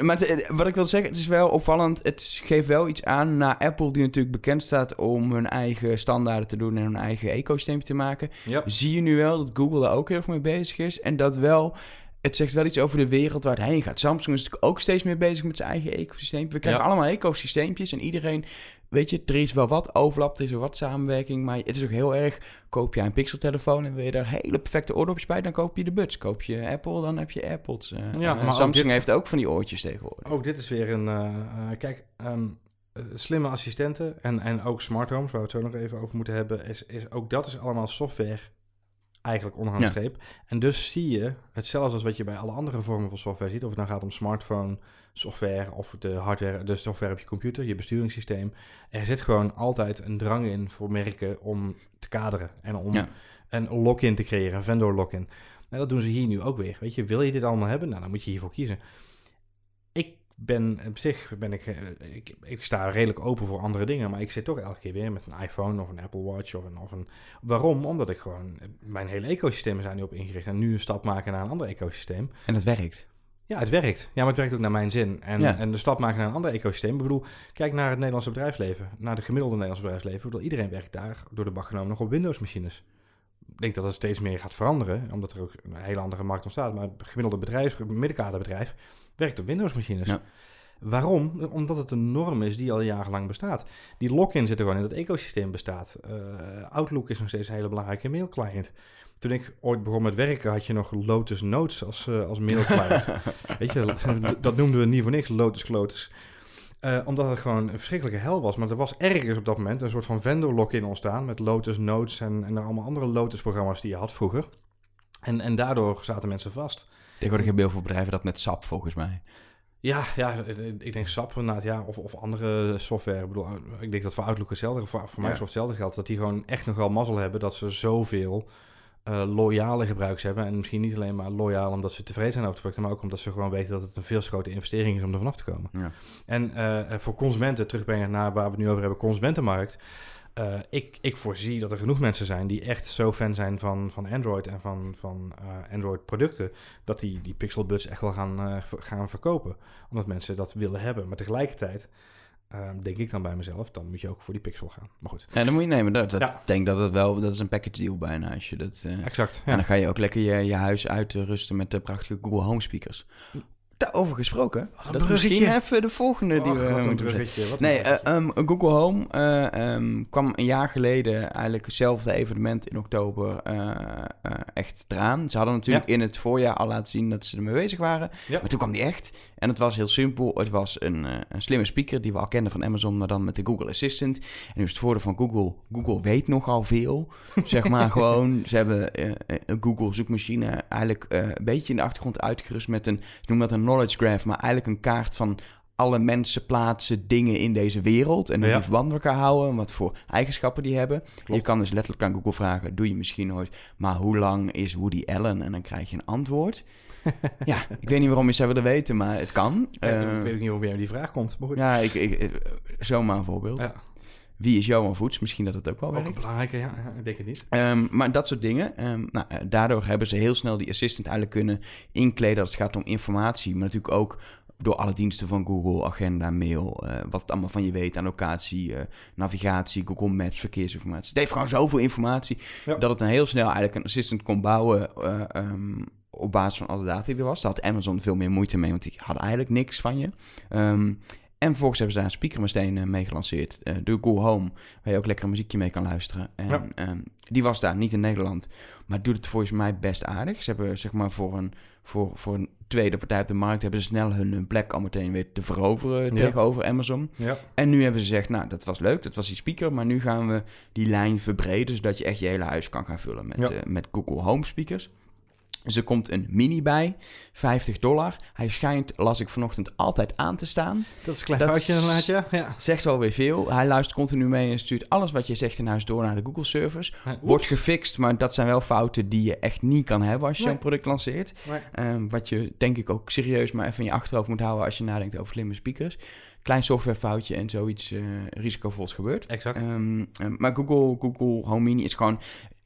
maar het- wat ik wil zeggen, het is wel opvallend. Het geeft wel iets aan naar Apple, die natuurlijk bekend staat om hun eigen standaarden te doen en hun eigen ecosysteem te maken. Ja. Zie je nu wel dat Google daar ook heel veel mee bezig is en dat wel. Het zegt wel iets over de wereld waar het heen gaat. Samsung is natuurlijk ook steeds meer bezig met zijn eigen ecosysteem. We krijgen Ja. allemaal ecosysteempjes en iedereen, weet je, er is wel wat overlap, er is wel wat samenwerking. Maar het is ook heel erg, koop je een Pixel-telefoon en wil je daar hele perfecte oordopjes bij, dan koop je de Buds. Koop je Apple, dan heb je AirPods. Eh, Ja, en maar Samsung dit- heeft ook van die oortjes tegenwoordig. Ook dit is weer een... eh, eh, kijk, ehm, eh, slimme assistenten en, en ook smart homes, waar we het zo nog even over moeten hebben. Is, is, ook dat is allemaal software eigenlijk onderaan de Ja. streep. En dus zie je hetzelfde als wat je bij alle andere vormen van software ziet. Of het nou gaat om smartphone, software of de hardware, de software op je computer, je besturingssysteem. Er zit gewoon altijd een drang in voor merken om te kaderen en om Ja. een lock-in te creëren, een vendor lock-in. Nou, dat doen ze hier nu ook weer. Weet je, wil je dit allemaal hebben? Nou, dan moet je hiervoor kiezen. Ben op zich ben ik, eh, ik, ik sta redelijk open voor andere dingen, maar ik zit toch elke keer weer met een iPhone of een Apple Watch of een, of een waarom? Omdat ik gewoon mijn hele ecosysteem zijn nu op ingericht en nu een stap maken naar een ander ecosysteem. En dat werkt. Ja, het werkt. Ja, maar het werkt ook naar mijn zin. En, Ja. en de stap maken naar een ander ecosysteem. Ik bedoel, kijk naar het Nederlandse bedrijfsleven. Naar de gemiddelde Nederlandse bedrijfsleven. Ik bedoel, iedereen werkt daar door de bak genomen nog op Windows-machines. Ik denk dat het steeds meer gaat veranderen, omdat er ook een hele andere markt ontstaat. Maar het gemiddelde bedrijf, middenkaderbedrijf, werkt op Windows-machines. Ja. Waarom? Omdat het een norm is die al jarenlang bestaat. Die lock-in zit er gewoon in dat ecosysteem bestaat. Eh, Outlook is nog steeds een hele belangrijke mailclient. Toen ik ooit begon met werken, had je nog Lotus Notes als, eh, als mailclient. Weet je, dat noemden we niet voor niks Lotus Clotus. Eh, omdat het gewoon een verschrikkelijke hel was. Maar er was ergens op dat moment een soort van vendor lock-in ontstaan. Met Lotus Notes en, en allemaal andere Lotus-programma's die je had vroeger. En, en daardoor zaten mensen vast. Tegenwoordig hebben heel veel bedrijven dat met SAP, volgens mij. Ja, ja ik denk SAP inderdaad, ja, of, of andere software. Ik, bedoel, ik denk dat voor Outlook hetzelfde, voor, voor Microsoft hetzelfde geldt. Dat die gewoon echt nog wel mazzel hebben dat ze zoveel eh, loyale gebruikers hebben. En misschien niet alleen maar loyaal omdat ze tevreden zijn over het product, maar ook omdat ze gewoon weten dat het een veel te grote investering is om er vanaf te komen. Ja. En eh, voor consumenten, terugbrengen naar waar we het nu over hebben, consumentenmarkt. Eh, ik, ik voorzie dat er genoeg mensen zijn die echt zo fan zijn van, van Android en van, van eh, Android-producten, dat die, die Pixel Buds echt wel gaan, eh, gaan verkopen. Omdat mensen dat willen hebben. Maar tegelijkertijd eh, denk ik dan bij mezelf, dan moet je ook voor die Pixel gaan. Maar goed, Ja, dan moet je nemen. Dat, dat Ja. denk dat het wel, dat is een package deal bijna. Als je dat, exact. En Ja. dan ga je ook lekker je, je huis uitrusten met de prachtige Google Home speakers. Daarover gesproken. Dat is misschien even de volgende die Och, we moeten Nee, ehm, Google Home ehm, kwam een jaar geleden eigenlijk hetzelfde evenement in oktober eh, echt eraan. Ze hadden natuurlijk in het voorjaar al laten zien dat ze ermee bezig waren. Ja. Maar toen kwam die echt. En het was heel simpel. Het was een, een slimme speaker die we al kenden van Amazon, maar dan met de Google Assistant. En nu is het voordeel van Google. Google weet nogal veel. zeg maar gewoon. Ze hebben een Google zoekmachine eigenlijk een beetje in de achtergrond uitgerust met een, ze noemen dat een knowledge graph, maar eigenlijk een kaart van alle mensen, plaatsen, dingen in deze wereld. En hoe Ja. die verband met elkaar houden. en Wat voor eigenschappen die hebben. Je kan dus letterlijk aan Google vragen. Doe je misschien nooit. Maar hoe lang is Woody Allen? En dan krijg je een antwoord. ja, ik weet niet waarom je zou willen weten. Maar het kan. Eh, Eh, ik weet ook niet waarom jij die vraag komt. Maar goed. ja, ik, ik, ik- zomaar een voorbeeld. Ja. Wie is Johan Voets? Misschien dat het ook wel Ook werkt. belangrijke, ja, ja, ik denk het niet. Ehm, maar dat soort dingen. ehm, nou, eh, daardoor hebben ze heel snel die assistant eigenlijk kunnen inkleden als het gaat om informatie. Maar natuurlijk ook door alle diensten van Google, agenda, mail, eh, wat het allemaal van je weet aan locatie, eh, navigatie, Google Maps, verkeersinformatie. Het heeft gewoon zoveel informatie Ja. dat het een heel snel eigenlijk een assistant kon bouwen eh, ehm, op basis van alle data die er was. Daar had Amazon veel meer moeite mee, want die hadden eigenlijk niks van je. En vervolgens hebben ze daar een speaker meteen eh, mee gelanceerd. eh, de Google Home, waar je ook lekker een muziekje mee kan luisteren. En Ja. ehm, die was daar, niet in Nederland. Maar doet het volgens mij best aardig. Ze hebben zeg maar voor een, voor, voor een tweede partij op de markt... hebben ze snel hun, hun plek al meteen weer te veroveren Ja. tegenover Amazon. Ja. En nu hebben ze gezegd, nou, dat was leuk, dat was die speaker... maar nu gaan we die lijn verbreden... zodat je echt je hele huis kan gaan vullen met, eh, met Google Home speakers. Dus er komt een mini bij, 50 dollar. Hij schijnt, las ik vanochtend, altijd aan te staan. Dat is een klein foutje inderdaad, ja. Zegt wel weer veel. Hij luistert continu mee en stuurt alles wat je zegt in huis door naar de Google servers. Oeps. Wordt gefixt, maar dat zijn wel fouten die je echt niet kan hebben als je Nee. zo'n product lanceert. Nee. Ehm, wat je denk ik ook serieus maar even in je achterhoofd moet houden als je nadenkt over slimme speakers. Klein softwarefoutje en zoiets eh, risicovols gebeurt. Exact. Ehm, ehm, maar Google, Google Home Mini is gewoon...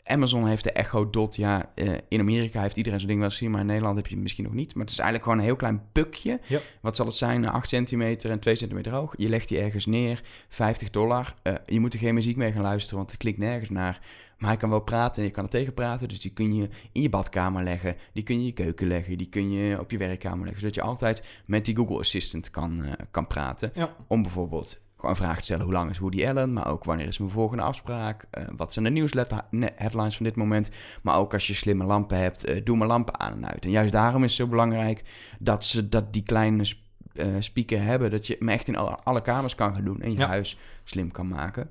Amazon heeft de Echo Dot. Ja, eh, in Amerika heeft iedereen zo'n ding wel gezien, maar in Nederland heb je het misschien nog niet. Maar het is eigenlijk gewoon een heel klein pukje. Ja. Wat zal het zijn? 8 centimeter en 2 centimeter hoog. Je legt die ergens neer, 50 dollar. Eh, je moet er geen muziek mee gaan luisteren, want het klinkt nergens naar. Maar hij kan wel praten en je kan er tegen praten. Dus die kun je in je badkamer leggen. Die kun je in je keuken leggen. Die kun je op je werkkamer leggen. Zodat je altijd met die Google Assistant kan, eh, kan praten. Ja. Om bijvoorbeeld gewoon een vraag te stellen. Hoe lang is Woody Allen? Maar ook wanneer is mijn volgende afspraak? Eh, wat zijn de nieuwsheadlines van dit moment? Maar ook als je slimme lampen hebt, eh, doe mijn lampen aan en uit. En juist daarom is het zo belangrijk dat ze dat die kleine sp- eh, speaker hebben. Dat je hem echt in alle, alle kamers kan gaan doen. En je Ja. huis slim kan maken.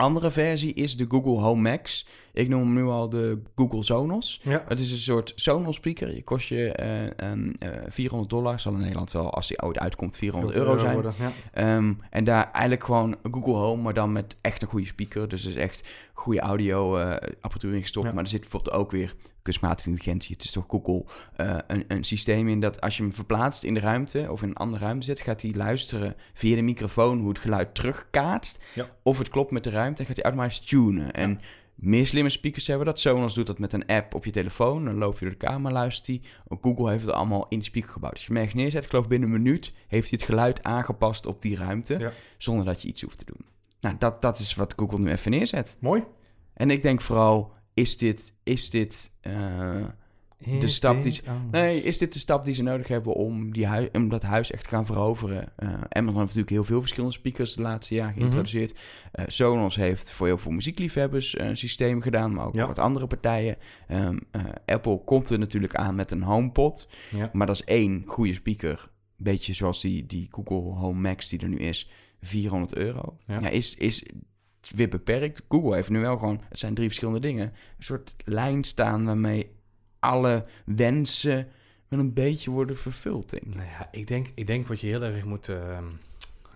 Andere versie is de Google Home Max. Ik noem hem nu al de Google Sonos. Ja. Het is een soort Sonos speaker. Je kost je eh, ehm, eh, 400 dollar. Zal in Nederland wel, als die ooit uitkomt, 400 euro zijn. worden, Ja. Ehm, en daar eigenlijk gewoon Google Home, maar dan met echt een goede speaker. Dus er is echt goede audio eh, apparatuur in gestopt. Ja. Maar er zit bijvoorbeeld ook weer kunstmatige intelligentie. Het is toch Google eh, een, een systeem in dat als je hem verplaatst in de ruimte of in een andere ruimte zet, gaat hij luisteren via de microfoon hoe het geluid terugkaatst. Ja. Of het klopt met de ruimte en gaat hij automatisch tunen. En meer slimme speakers hebben dat. Sonos doet dat met een app op je telefoon. Dan loop je door de kamer, luistert hij. Google heeft het allemaal in de speaker gebouwd. Als je hem ergens neerzet, ik geloof binnen een minuut, heeft hij het geluid aangepast op die ruimte. Ja. Zonder dat je iets hoeft te doen. Nou, dat, dat is wat Google nu even neerzet. Mooi. En ik denk vooral, is dit, is dit, eh, De stap die ze- nee, is dit de stap die ze nodig hebben om, die hui- om dat huis echt te gaan veroveren? Eh, Amazon heeft natuurlijk heel veel verschillende speakers de laatste jaar geïntroduceerd. Eh, Sonos heeft voor heel veel muziekliefhebbers een systeem gedaan, maar ook Ja. wat andere partijen. Ehm, eh, Apple komt er natuurlijk aan met een HomePod. Ja. Maar dat is één goede speaker. Beetje zoals die, die Google Home Max die er nu is. 400 euro. Ja. Ja. is, is weer beperkt. Google heeft nu wel gewoon... Het zijn drie verschillende dingen. Een soort lijn staan waarmee alle wensen wel een beetje worden vervuld, denk ik. Nou ja, ik denk, ik denk wat je heel erg moet... ehm,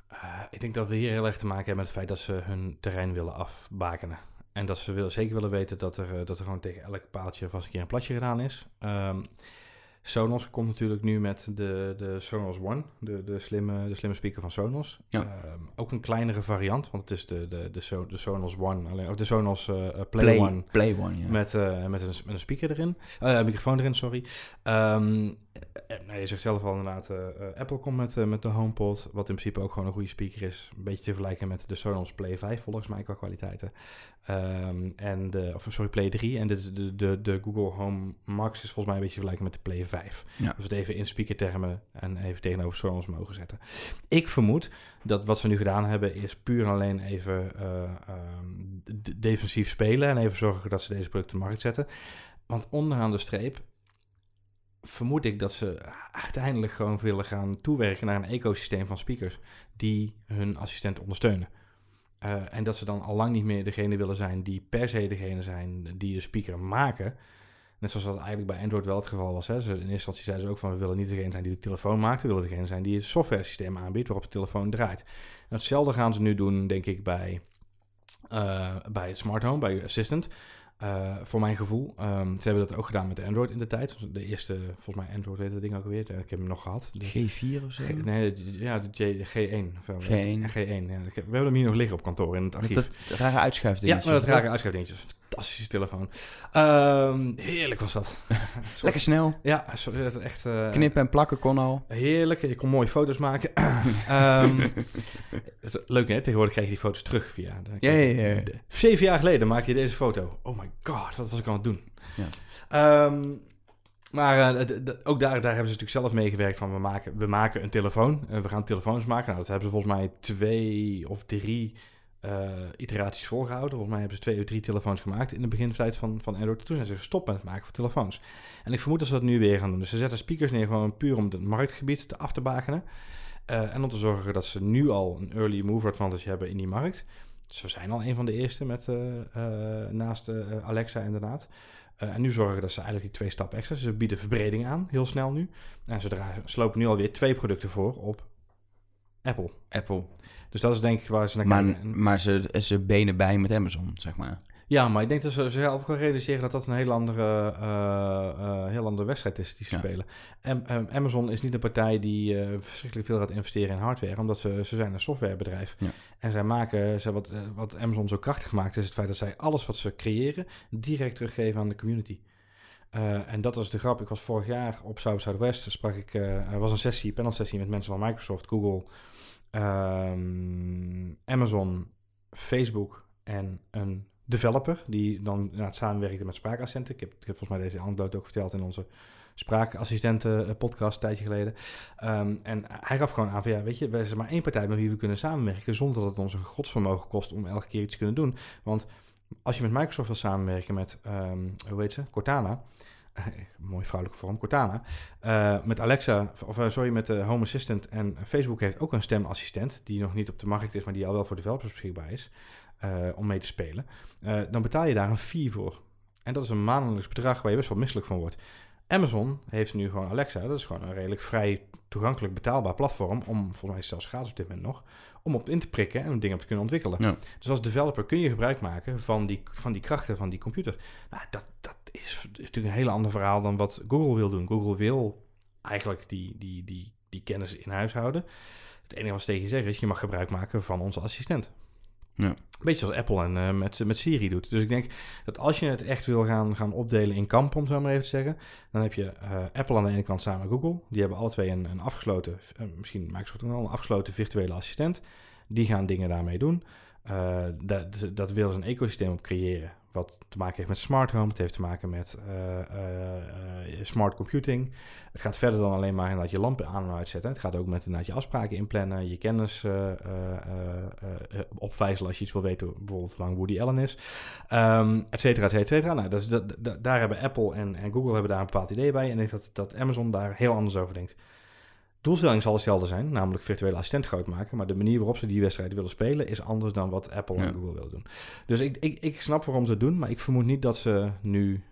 eh, ik denk dat we hier heel erg te maken hebben met het feit dat ze hun terrein willen afbakenen. En dat ze wil, zeker willen weten dat er, eh, dat er gewoon tegen elk paaltje vast een keer een platje gedaan is. Ehm, Sonos komt natuurlijk nu met de, de Sonos One, de, de, slimme, de slimme speaker van Sonos. Ja. Ehm, ook een kleinere variant, want het is de, de, de, So- de Sonos One, alleen, of de Sonos eh, Play, Play, One. Play One, ja. Met, eh, met, een, met een speaker erin. Eh, microfoon erin, sorry. Eh, nou, je zegt zelf al inderdaad, eh, eh, Apple komt met, eh, met de HomePod, wat in principe ook gewoon een goede speaker is. Een beetje te vergelijken met de Sonos Play 5 volgens mij qua kwaliteiten. Ehm, en de, of sorry, Play 3. En de, de, de, de Google Home Max is volgens mij een beetje te vergelijken met de Play 5. Ja. Als we het even in speakertermen en even tegenover Sonos mogen zetten. Ik vermoed dat wat ze nu gedaan hebben is puur en alleen even eh, ehm, defensief spelen en even zorgen dat ze deze producten op de markt zetten. Want onderaan de streep vermoed ik dat ze uiteindelijk gewoon willen gaan toewerken naar een ecosysteem van speakers die hun assistent ondersteunen. Eh, en dat ze dan al lang niet meer degene willen zijn die per se degene zijn die de speaker maken. Net zoals dat eigenlijk bij Android wel het geval was. Hè. Ze, in eerste instantie zeiden ze ook van we willen niet degene zijn die de telefoon maakt. We willen degene zijn die het software systeem aanbiedt waarop de telefoon draait. En hetzelfde gaan ze nu doen, denk ik, bij, eh, bij Smart Home, bij Assistant. Eh, voor mijn gevoel. Ehm, ze hebben dat ook gedaan met Android in de tijd. De eerste, volgens mij Android weet dat ding ook alweer. Ik heb hem nog gehad. De- G4 of zo? G- nee, de- ja, de J, G1. of wel. G1. G1, ja. We hebben hem hier nog liggen op kantoor in het archief. Met dat rare ja, met dat rare uitschuifdingetje. Fantastische telefoon. Ehm, heerlijk was dat. Soort- Lekker snel. Ja, sorry, echt... eh, Knippen en plakken kon al. Heerlijk, je kon mooie foto's maken. Ehm, is leuk hè, tegenwoordig krijg je die foto's terug via... Ja, ja, Zeven jaar geleden maakte je deze foto. Oh my god, wat was ik aan het doen? Ja. Ehm, maar d- ook daar, daar hebben ze natuurlijk zelf meegewerkt van we maken, we maken een telefoon. Eh, we gaan telefoons maken. Nou, dat hebben ze volgens mij twee of drie eh, iteraties volgehouden. Volgens mij hebben ze twee of drie telefoons gemaakt in de begintijd van, van Android. Toen zijn ze gestopt met het maken van telefoons. En ik vermoed dat ze dat nu weer gaan doen. Dus ze zetten speakers neer gewoon puur om het marktgebied te af te bakenen. Eh, en om te zorgen dat ze nu al een early mover advantage hebben in die markt. Dus we zijn al een van de eerste met, eh, naast Alexa inderdaad. En nu zorgen dat ze eigenlijk die twee stappen extra. Ze bieden verbreding aan, heel snel nu. En ze dra- slopen nu alweer twee producten voor op Apple. Apple. Dus dat is denk ik waar ze naar Maar, kijken. En- maar ze, ze benen bij met Amazon, zeg maar. Ja, maar ik denk dat ze zelf wel realiseren dat dat een heel andere, eh, eh, heel andere wedstrijd is die ze Ja. spelen. En Amazon is niet een partij die eh, verschrikkelijk veel gaat investeren in hardware, omdat ze, ze zijn een softwarebedrijf. Ja. En zij maken, ze, wat, wat Amazon zo krachtig maakt, is het feit dat zij alles wat ze creëren direct teruggeven aan de community. Eh, en dat was de grap. Ik was vorig jaar op South Southwest, sprak ik, eh, er was een sessie, panel sessie met mensen van Microsoft, Google, ehm, Amazon, Facebook en een developer die dan inderdaad samenwerkte met spraakassistenten. Ik heb, volgens mij deze anekdote ook verteld in onze spraakassistenten eh, podcast een tijdje geleden. Ehm, en hij gaf gewoon aan van ja, weet je, wij zijn maar één partij met wie we kunnen samenwerken zonder dat het ons een godsvermogen kost om elke keer iets te kunnen doen. Want als je met Microsoft wil samenwerken met, ehm, hoe heet ze, Cortana, mooi vrouwelijke vorm, Cortana, eh, met Alexa, of eh, sorry, met de Home Assistant en Facebook heeft ook een stemassistent die nog niet op de markt is, maar die al wel voor developers beschikbaar is, eh, om mee te spelen. Eh, dan betaal je daar een fee voor. En dat is een maandelijks bedrag waar je best wel misselijk van wordt. Amazon heeft nu gewoon Alexa. Dat is gewoon een redelijk vrij toegankelijk betaalbaar platform. Om, volgens mij zelfs gratis op dit moment nog. Om op in te prikken en om dingen op te kunnen ontwikkelen. Ja. Dus als developer kun je gebruik maken van die, van die krachten van die computer. Nou, dat, dat is natuurlijk een hele ander verhaal dan wat Google wil doen. Google wil eigenlijk die, die, die, die kennis in huis houden. Het enige wat ze tegen je zeggen is, je mag gebruik maken van onze assistent. Ja. Beetje zoals Apple en, eh, met, met Siri doet. Dus ik denk dat als je het echt wil gaan, gaan opdelen in kampen, om zo maar even te zeggen, dan heb je eh, Apple aan de ene kant samen met Google. Die hebben alle twee een, een afgesloten, eh, misschien Microsoft ook wel, een afgesloten virtuele assistent. Die gaan dingen daarmee doen. Dat, dat wil ze een ecosysteem op creëren. Wat te maken heeft met smart home. Het heeft te maken met eh, eh, eh, smart computing. Het gaat verder dan alleen maar inderdaad je lampen aan en uitzetten. Het gaat ook met inderdaad je afspraken inplannen. Je kennis opvijzelen als je iets wil weten. Bijvoorbeeld hoe lang Woody Allen is. Ehm et cetera, et cetera. Nou, dat dat, dat- daar hebben Apple en, en Google hebben daar een bepaald idee bij. En ik denk dat, dat Amazon daar heel anders over denkt. Doelstelling zal hetzelfde zijn, namelijk virtuele assistent groot maken. Maar de manier waarop ze die wedstrijd willen spelen is anders dan wat Apple Ja. en Google willen doen. Dus ik, ik, ik snap waarom ze het doen, maar ik vermoed niet dat ze nu.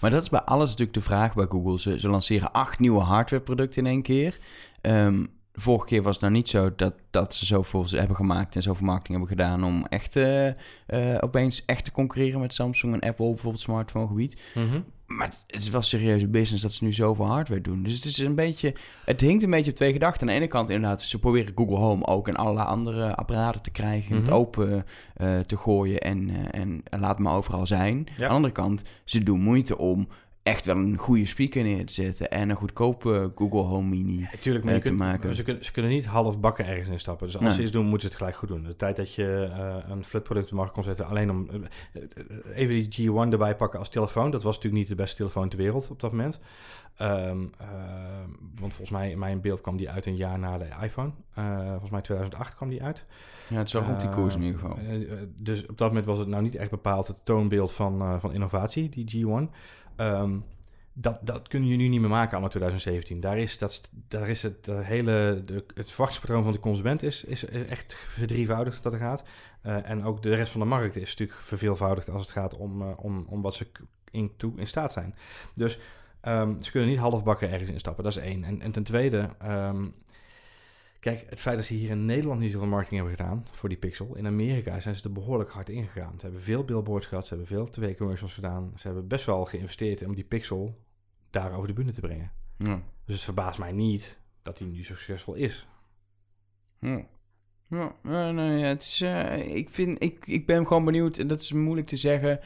Maar dat is bij alles natuurlijk de vraag bij Google. Ze, ze lanceren acht nieuwe hardwareproducten in één keer. Ehm, de vorige keer was het nou niet zo dat, dat ze zoveel hebben gemaakt en zoveel marketing hebben gedaan om echt eh, eh, opeens echt te concurreren met Samsung en Apple, bijvoorbeeld smartphone gebied. Maar het- het is wel serieuze business dat ze nu zoveel hardware doen. Dus het is een beetje. Het hinkt een beetje op twee gedachten. Aan de ene kant, inderdaad, ze proberen Google Home ook in allerlei andere apparaten te krijgen. Het Mhm. open eh, te gooien en, en, en laat maar overal zijn. Ja. Aan de andere kant, ze doen moeite om echt wel een goede speaker neer te zetten en een goedkope Google Home Mini. Natuurlijk, maar te kunt- maken. Ze, kunnen, ze kunnen niet half bakken ergens instappen. Dus als Nee. ze iets doen, moeten ze het gelijk goed doen. De tijd dat je eh, een flipproduct op de markt kon zetten, alleen om... eh, eh, even die G1 erbij pakken als telefoon. Dat was natuurlijk niet de beste telefoon ter wereld op dat moment. Ehm, ehm, want volgens mij, in mijn beeld kwam die uit een jaar na de iPhone. Volgens mij 2008 kwam die uit. Ja, het is wel rond die koers in ieder geval. Eh, eh, dus op dat moment was het nou niet echt bepaald het toonbeeld van, van innovatie, die G1. Ehm, dat, dat kun je nu niet meer maken anno 2017. Daar is, dat, daar is het hele de, het verwachtingspatroon van de consument is, is, echt verdrievoudigd dat er gaat. Eh, en ook de rest van de markt is natuurlijk verveelvoudigd als het gaat om, eh, om, om wat ze in, toe in staat zijn. Dus ehm, ze kunnen niet halfbakken ergens instappen, dat is één. En, en ten tweede, ehm, kijk, het feit dat ze hier in Nederland niet zoveel marketing hebben gedaan voor die Pixel. In Amerika zijn ze er behoorlijk hard ingegaan. Ze hebben veel billboards gehad, ze hebben veel tv-commercials gedaan. Ze hebben best wel geïnvesteerd om die Pixel daar over de bühne te brengen. Ja. Dus het verbaast mij niet dat hij nu zo succesvol is. Ja. Ja, ja, het is, eh, ik, vind, ik, ik ben gewoon benieuwd, en dat is moeilijk te zeggen,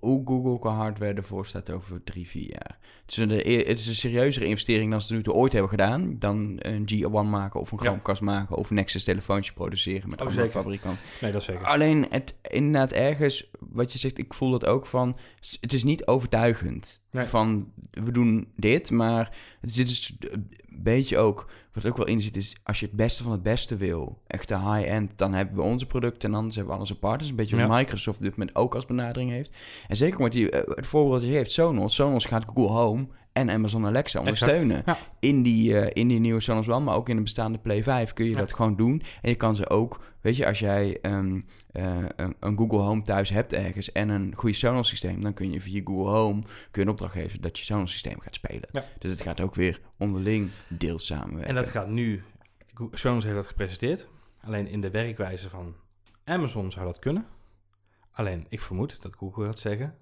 hoe Google qua hardware ervoor staat over drie, vier jaar. Het is, een, de- het is een serieuzere investering dan ze nu toe ooit hebben gedaan, dan een G1 maken of een Ja. Chromecast maken of een Nexus telefoontje produceren met Oh, andere zeker. fabrikanten. Nee, dat zeker. Alleen het inderdaad ergens, wat je zegt, ik voel dat ook van, het is niet overtuigend. Nee. Van, we doen dit, maar het dit is een beetje ook, wat ook wel in zit, is als je het beste van het beste wil, echt de high-end, dan hebben we onze producten en anders hebben we onze partners. Een beetje wat Ja. Microsoft op dit moment ook als benadering heeft. En zeker met die, eh, het voorbeeld dat je heeft, Sonos. Sonos gaat Google Home en Amazon Alexa ondersteunen Ja. in die, eh, in die nieuwe Sonos One, maar ook in de bestaande Play 5 kun je Ja. dat gewoon doen. En je kan ze ook, weet je, als jij ehm, eh, een, een Google Home thuis hebt ergens en een goede Sonos systeem, dan kun je via Google Home kun je een opdracht geven dat je Sonos systeem gaat spelen. Ja. Dus het gaat ook weer onderling deels samenwerken. En dat gaat nu... Sonos heeft dat gepresenteerd. Alleen in de werkwijze van Amazon zou dat kunnen. Alleen ik vermoed dat Google gaat zeggen...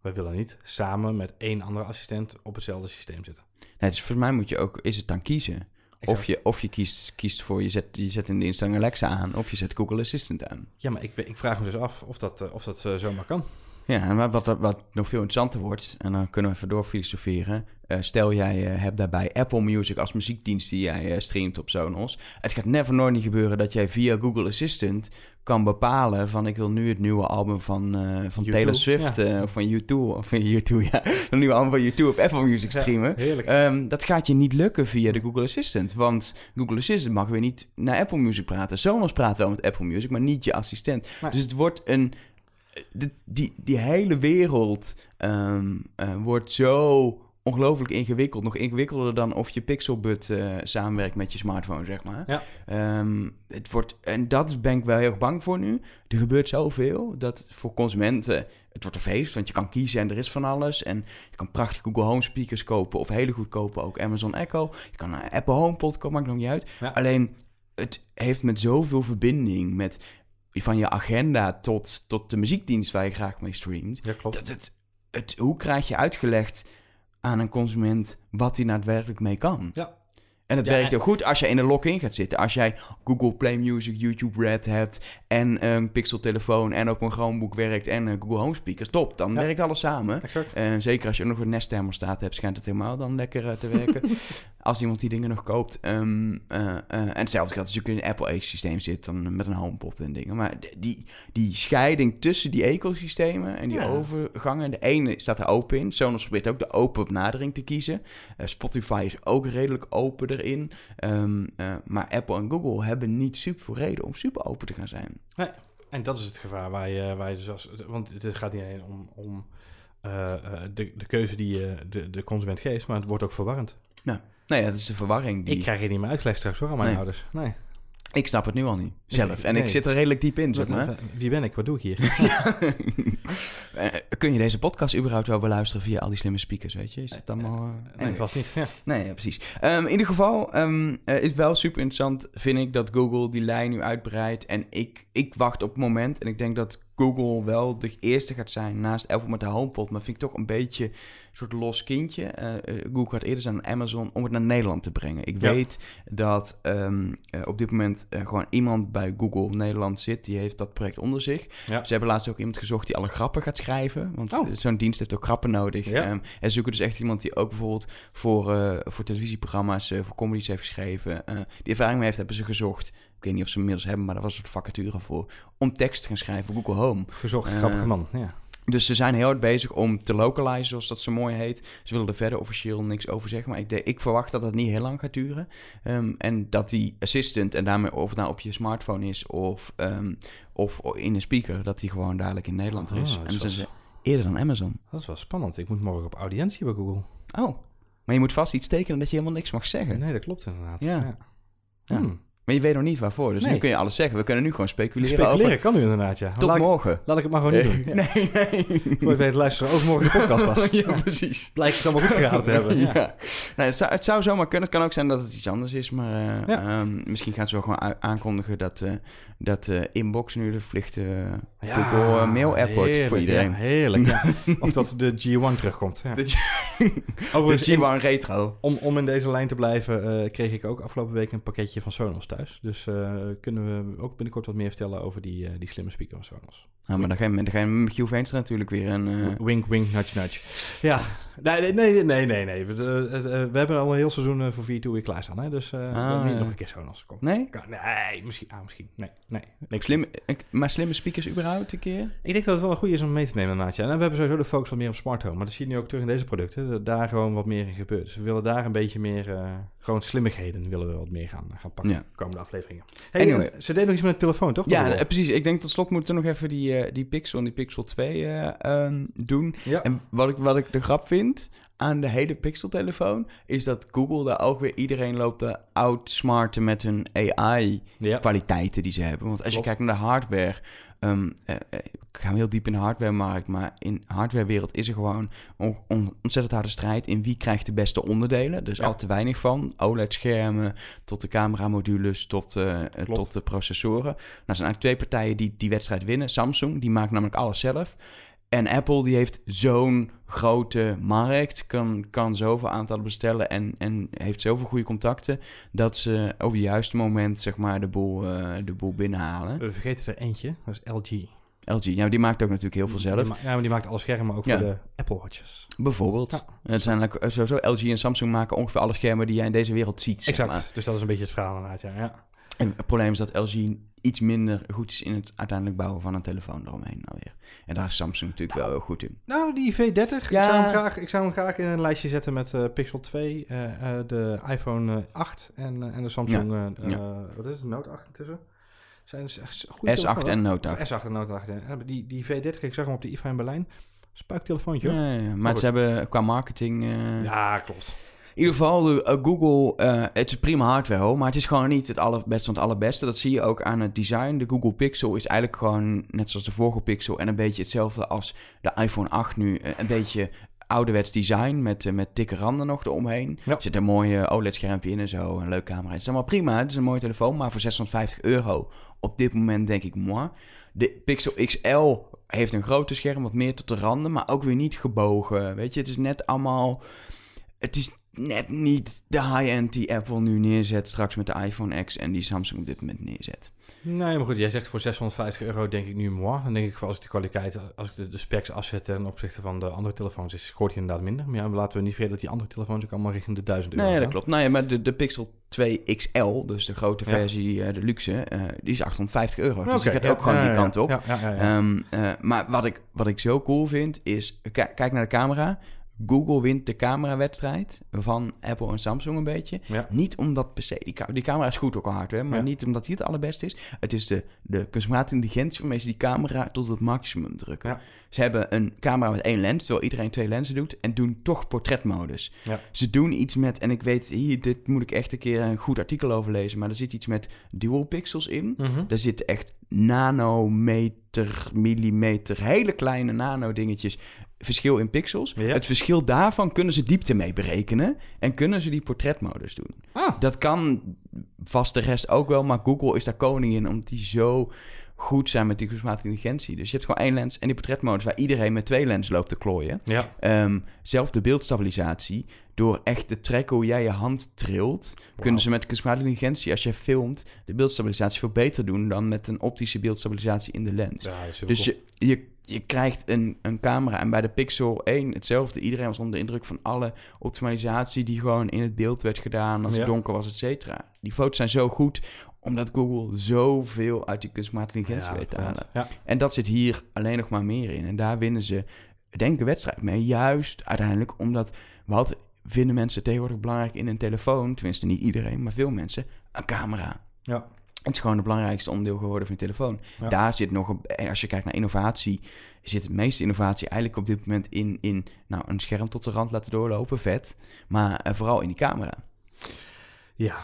wij willen niet samen met één andere assistent op hetzelfde systeem zitten. Nee, dus volgens mij moet je ook, is het dan kiezen. Of je, of je kiest, kiest voor, je zet, je zet in de instelling Alexa aan, of je zet Google Assistant aan. Ja, maar ik, ik vraag me dus af of dat, eh, of dat eh, zomaar kan. Ja, en wat, wat, nog veel interessanter wordt, en dan kunnen we even doorfilosoferen. Eh, stel jij hebt daarbij Apple Music als muziekdienst die jij streamt op Sonos. Het gaat never nooit niet gebeuren dat jij via Google Assistant kan bepalen van ik wil nu het nieuwe album van, eh, van U2, Taylor Swift ja. eh, of van U2 of van U2 ja, een nieuwe album van U2 op Apple Music Ja, streamen. heerlijk. Ehm, dat gaat je niet lukken via de Google Assistant. Want Google Assistant mag weer niet naar Apple Music praten. Sonos praat wel met Apple Music, maar niet je assistent. Dus het wordt een... de- die, die hele wereld ehm, eh, wordt zo ongelooflijk ingewikkeld. Nog ingewikkelder dan of je Pixelbud eh, samenwerkt met je smartphone, zeg maar. Ja. Ehm, het wordt, en dat ben ik wel heel erg bang voor nu. Er gebeurt zoveel dat voor consumenten... Het wordt een feest, want je kan kiezen en er is van alles. En je kan prachtige Google Home speakers kopen of hele goedkope ook Amazon Echo. Je kan een Apple HomePod kopen, maakt nog niet uit. Ja. Alleen, het heeft met zoveel verbinding met van je agenda tot, tot de muziekdienst waar je graag mee streamt. Ja, klopt. Dat het, het, hoe krijg je uitgelegd aan een consument wat hij daadwerkelijk mee kan? Ja. En het Ja, werkt heel goed als je in de lock-in gaat zitten. Als jij Google Play Music, YouTube Red hebt en een Pixel telefoon en op een Chromebook werkt en een Google Home speakers, top. Dan Ja. werkt alles samen. En zeker als je ook nog een Nest thermostaat hebt, schijnt het helemaal dan lekker eh, te werken. als iemand die dingen nog koopt. Ehm, eh, eh, en hetzelfde geldt als je in een Apple ecosysteem zit, dan met een HomePod en dingen. Maar die, die scheiding tussen die ecosystemen en die Ja. overgangen, de ene staat er open in. Sonos probeert ook de open benadering te kiezen. Spotify is ook redelijk open erin. Ehm, eh, maar Apple en Google hebben niet super veel reden om super open te gaan zijn. En dat is het gevaar waar je, waar je dus als... Want het gaat niet alleen om, om eh, eh, de, de keuze die je de, de consument geeft, maar het wordt ook verwarrend. Nou ja, dat is de verwarring. Die... Ik krijg het niet meer uitgelegd straks hoor aan mijn Nee. ouders. Nee. Ik snap het nu al niet, zelf. Nee, en ik zit er redelijk diep in, zeg maar. Wie ben ik? Wat doe ik hier? Eh, Kun je deze podcast überhaupt wel beluisteren via al die slimme speakers, weet je? Is dat allemaal... eh, Nee, vast niet. Ja. Nee, ja, precies. Ehm, in ieder geval ehm, eh, is wel super interessant, vind ik, dat Google die lijn nu uitbreidt. En ik, ik wacht op het moment, en ik denk dat Google wel de eerste gaat zijn naast Apple met de HomePod. Maar vind ik toch een beetje soort los kindje. Eh, eh, Google gaat eerder zijn aan Amazon om het naar Nederland te brengen. Ik Ja. weet dat ehm, eh, op dit moment gewoon iemand bij Google Nederland zit. Die heeft dat project onder zich. Ja. Ze hebben laatst ook iemand gezocht die alle grappen gaat schrijven. Want Oh. zo'n dienst heeft ook grappen nodig. Ja. Ehm, en ze zoeken dus echt iemand die ook bijvoorbeeld voor, voor televisieprogramma's, voor comedies heeft geschreven. die ervaring mee heeft, hebben ze gezocht. Ik weet niet of ze inmiddels hebben, maar daar was een soort vacature voor. Om tekst te gaan schrijven voor Google Home. Gezocht, grappige man. Ja. Dus ze zijn heel hard bezig om te localizen, zoals dat zo mooi heet. Ze willen er verder officieel niks over zeggen. Maar ik, ik verwacht dat dat niet heel lang gaat duren. Ehm, en dat die assistant, en daarmee of het nou op je smartphone is of, ehm, of in een speaker, dat die gewoon dadelijk in Nederland er is. Ah, en dan zijn ze eerder dan Amazon. Dat is wel spannend. Ik moet morgen op audiëntie bij Google. Oh, maar je moet vast iets tekenen dat je helemaal niks mag zeggen. Nee, dat klopt inderdaad. Ja. Ja. Ja. Hmm. Maar je weet nog niet waarvoor, dus Nee. nu kun je alles zeggen. We kunnen nu gewoon speculeren, Speculeren over... kan nu inderdaad, ja. Tot laat, ik- morgen. laat ik het maar gewoon niet doen. Ja. Nee, nee. Voor je weet luisteren overmorgen de podcast pas. ja, precies. Blijkt het allemaal goed gegaan te hebben. Ja. Ja. Nee, het, zou, het zou zomaar kunnen. Het kan ook zijn dat het iets anders is. Maar eh, ehm, misschien gaan ze wel gewoon aankondigen dat, eh, dat eh, Inbox nu de verplichte Ja, Google eh, Mail app wordt voor iedereen. ja, heerlijk, ja. Of dat de G1 terugkomt. Ja. De, de Overigens, in- G1 Retro. om, om in deze lijn te blijven, eh, kreeg ik ook afgelopen week een pakketje van Sonos thuis. Dus eh, kunnen we ook binnenkort wat meer vertellen over die, eh, die slimme speaker van Sonos. Nou, maar dan ga je, met- dan ga je met Michiel Veenstra natuurlijk weer een... eh, Wink, wink, nudge, nudge. Ja, nee, nee, nee, nee, nee. nee. We, eh, eh, we hebben al een heel seizoen eh, voor V2 weer klaarstaan, hè? Dus eh, Ah, niet ja. nog een keer Sonos. Kom. nee? Nee, misschien. Ah, misschien. Nee, nee. Niks Slim, maar slimme speakers überhaupt een keer? Ik denk dat het wel een goede is om mee te nemen inderdaad. Ja. En we hebben sowieso de focus wat meer op smart home. Maar dat zie je nu ook terug in deze producten. Dat daar gewoon wat meer in gebeurt. Dus we willen daar een beetje meer... eh, gewoon slimmigheden willen we wat meer gaan, gaan pakken. Ja. De komende afleveringen. Hey, Anyway. eh, ze deden nog iets met de telefoon, toch? Ja, eh, precies. Ik denk tot slot moeten we nog even die, eh, die Pixel en die Pixel 2 eh, ehm, doen. ja. En wat ik, wat ik de grap vind aan de hele Pixel-telefoon... is dat Google daar ook weer iedereen loopt te outsmarten met hun AI-kwaliteiten die ze hebben. Want als je kijkt naar de hardware... eh, ik ga heel diep in de hardwaremarkt, maar in de hardwarewereld is er gewoon on- on- ontzettend harde strijd in wie krijgt de beste onderdelen. Er is Ja. al te weinig van. OLED-schermen tot de cameramodules tot, eh, tot de processoren. Nou, er zijn eigenlijk twee partijen die die wedstrijd winnen. Samsung, die maakt namelijk alles zelf. En Apple, die heeft zo'n grote markt, kan, kan zoveel aantallen bestellen en, en heeft zoveel goede contacten, dat ze op het juiste moment, zeg maar, de boel, eh, de boel binnenhalen. We vergeten er eentje. Dat is LG. LG, ja, die maakt ook natuurlijk heel veel zelf. Ja, maar die maakt alle schermen ook Ja. voor de Apple Watches. Bijvoorbeeld. Ja. Het zijn like- sowieso LG en Samsung maken ongeveer alle schermen die jij in deze wereld ziet. Zeg Exact. maar. Dus dat is een beetje het verhaal inderdaad, ja. ja. En het probleem is dat LG iets minder goed is in het uiteindelijk bouwen van een telefoon eromheen alweer. En daar is Samsung natuurlijk wel heel goed in. Nou, die V30. Ik, Ja. zou hem graag, ik zou hem graag in een lijstje zetten met eh, Pixel 2, eh, eh, de iPhone eh, 8 en, en de Samsung... Ja. wat is het? Note 8 intussen? Zijn ze echt goede S8 telefoons, en. Note 8. S8 en Note 8. ja. Die, die V30, ik zag hem op de IFA in Berlijn. Spuiktelefoontje. Ja, maar goed. ze hebben qua marketing... Ja, klopt. In ieder geval, de, eh, Google, eh, het is prima hardware hoor, maar het is gewoon niet het allerbeste van het allerbeste. Dat zie je ook aan het design. De Google Pixel is eigenlijk gewoon, net zoals de vorige Pixel, en een beetje hetzelfde als de iPhone 8 nu. eh, Een beetje ouderwets design met, met dikke randen nog eromheen. Ja. Er zit een mooie OLED-schermpje in en zo, een leuke camera. Het is allemaal prima, het is een mooie telefoon, maar voor 650 euro op dit moment denk ik, moi. De Pixel XL heeft een groter scherm, wat meer tot de randen, maar ook weer niet gebogen. Weet je, het is net allemaal... Het is net niet de high-end die Apple nu neerzet straks met de iPhone X en die Samsung op dit moment neerzet. Nee, maar goed, jij zegt voor 650 euro denk ik nu moi. Dan denk ik, als ik de kwaliteit, als ik de, de specs afzet ten opzichte van de andere telefoons, is, scoort hij inderdaad minder. Maar ja, laten we niet vergeten dat die andere telefoons ook allemaal richting de 1000 euro Nee, dat klopt. Nou ja, maar de, de Pixel 2 XL, dus de grote Ja. versie, eh, de luxe, eh, die is 850 euro. Dus Oké, die gaat ja, ook gewoon die kant op. Ehm, eh, maar wat ik, wat ik zo cool vind, is... ki- Kijk naar de camera. Google wint de camerawedstrijd van Apple en Samsung een beetje. Ja. Niet omdat per se... Die, ca- die camera is goed ook al hardware, maar Ja. niet omdat die het allerbeste is. Het is de, de kunstmatige intelligentie waarmee ze die camera tot het maximum drukken. Ja. Ze hebben een camera met één lens, terwijl iedereen twee lenzen doet, en doen toch portretmodus. Ze doen iets met, en ik weet, hier, dit moet ik echt een keer een goed artikel over lezen, maar er zit iets met dual pixels in. Mhm. Daar zitten echt nanometer, millimeter, hele kleine nano-dingetjes. Verschil in pixels. Ja. Het verschil daarvan kunnen ze diepte mee berekenen. En kunnen ze die portretmodus doen. Ah, Dat kan vast de rest ook wel, maar Google is daar koning in, omdat die zo goed zijn met die kunstmatige intelligentie. Dus je hebt gewoon één lens en die portretmodus waar iedereen met twee lenzen loopt te klooien. Ja. Ehm, zelf de beeldstabilisatie, door echt te trekken hoe jij je hand trilt, kunnen ze met kunstmatige intelligentie, als je filmt, de beeldstabilisatie veel beter doen dan met een optische beeldstabilisatie in de lens. Ja, Dus cool. je, je, je krijgt een, een camera en bij de Pixel 1 hetzelfde. Iedereen was onder de indruk van alle optimalisatie die gewoon in het beeld werd gedaan als Ja. het donker was, et cetera. Die foto's zijn zo goed omdat Google zoveel uit die kunstmatige intelligentie Ja, weet te halen. Ja. En dat zit hier alleen nog maar meer in. En daar winnen ze, denk ik, wedstrijd mee. Juist uiteindelijk omdat, wat vinden mensen tegenwoordig belangrijk in een telefoon? Tenminste, niet iedereen, maar veel mensen. Een camera. Ja. Het is gewoon het belangrijkste onderdeel geworden van je telefoon. Ja. Daar zit nog, als je kijkt naar innovatie, zit het meeste innovatie eigenlijk op dit moment in, in nou, een scherm tot de rand laten doorlopen, vet. Maar eh, vooral in die camera. Ja.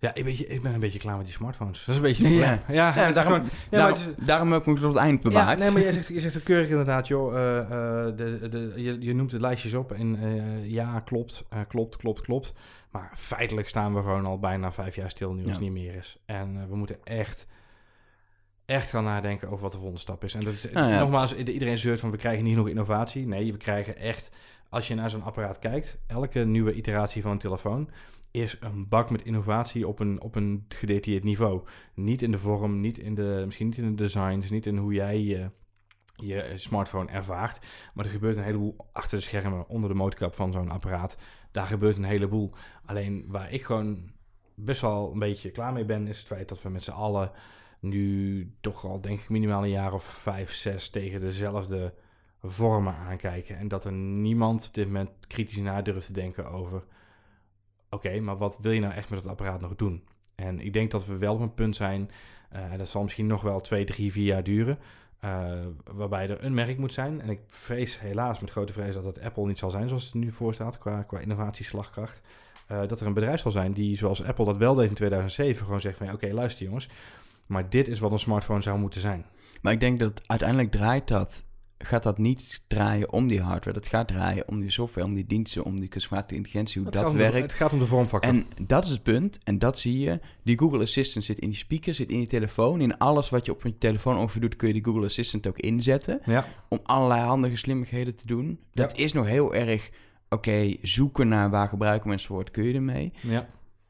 Ja, ik, ik ben een beetje klaar met die smartphones. Dat is een beetje... Ja. Ja, het daarom, gewoon- ja, maar daarom, het is- daarom heb ik me tot het eind Ja, bewaard. nee, maar jij zegt, je zegt keurig inderdaad, joh. eh, eh, de, de, je, je noemt de lijstjes op en eh, ja, klopt, klopt, klopt, klopt. Maar feitelijk staan we gewoon al bijna vijf jaar stil nu als het niet meer is. En we moeten echt, echt gaan nadenken over wat de volgende stap is. En dat is, Nou nogmaals, iedereen zeurt van we krijgen niet nog innovatie. Nee, we krijgen echt, als je naar zo'n apparaat kijkt, elke nieuwe iteratie van een telefoon is een bak met innovatie op een, op een gedetailleerd niveau. Niet in de vorm, niet in de, misschien niet in de designs, niet in hoe jij je, je smartphone ervaart. Maar er gebeurt een heleboel achter de schermen, onder de motorkap van zo'n apparaat. Daar gebeurt een heleboel. Alleen waar ik gewoon best wel een beetje klaar mee ben, is het feit dat we met z'n allen nu toch al, denk ik, minimaal een jaar of vijf, zes tegen dezelfde vormen aankijken. En dat er niemand op dit moment kritisch na durft te denken over... Oké, maar wat wil je nou echt met het apparaat nog doen? En ik denk dat we wel op een punt zijn... en dat zal misschien nog wel twee, drie, vier jaar duren... eh, waarbij er een merk moet zijn. En ik vrees helaas met grote vrees dat het Apple niet zal zijn zoals het nu voor staat... qua, qua innovatieslagkracht. Eh, dat er een bedrijf zal zijn die, zoals Apple dat wel deed in 2007... gewoon zegt van ja, oké, luister jongens... maar dit is wat een smartphone zou moeten zijn. Maar ik denk dat uiteindelijk draait dat, gaat dat niet draaien om die hardware. Dat gaat draaien om die software, om die diensten, om die kunstmatige intelligentie, hoe Het dat om werkt. het gaat om de vormfactor. En dat is het punt, en dat zie je. Die Google Assistant zit in die speaker, zit in je telefoon. In alles wat je op je telefoon ongeveer doet, kun je die Google Assistant ook inzetten. ja, Om allerlei handige slimmigheden te doen. Dat is nog heel erg, oké, zoeken naar waar gebruiken mensen voor, wat kun je ermee. ja,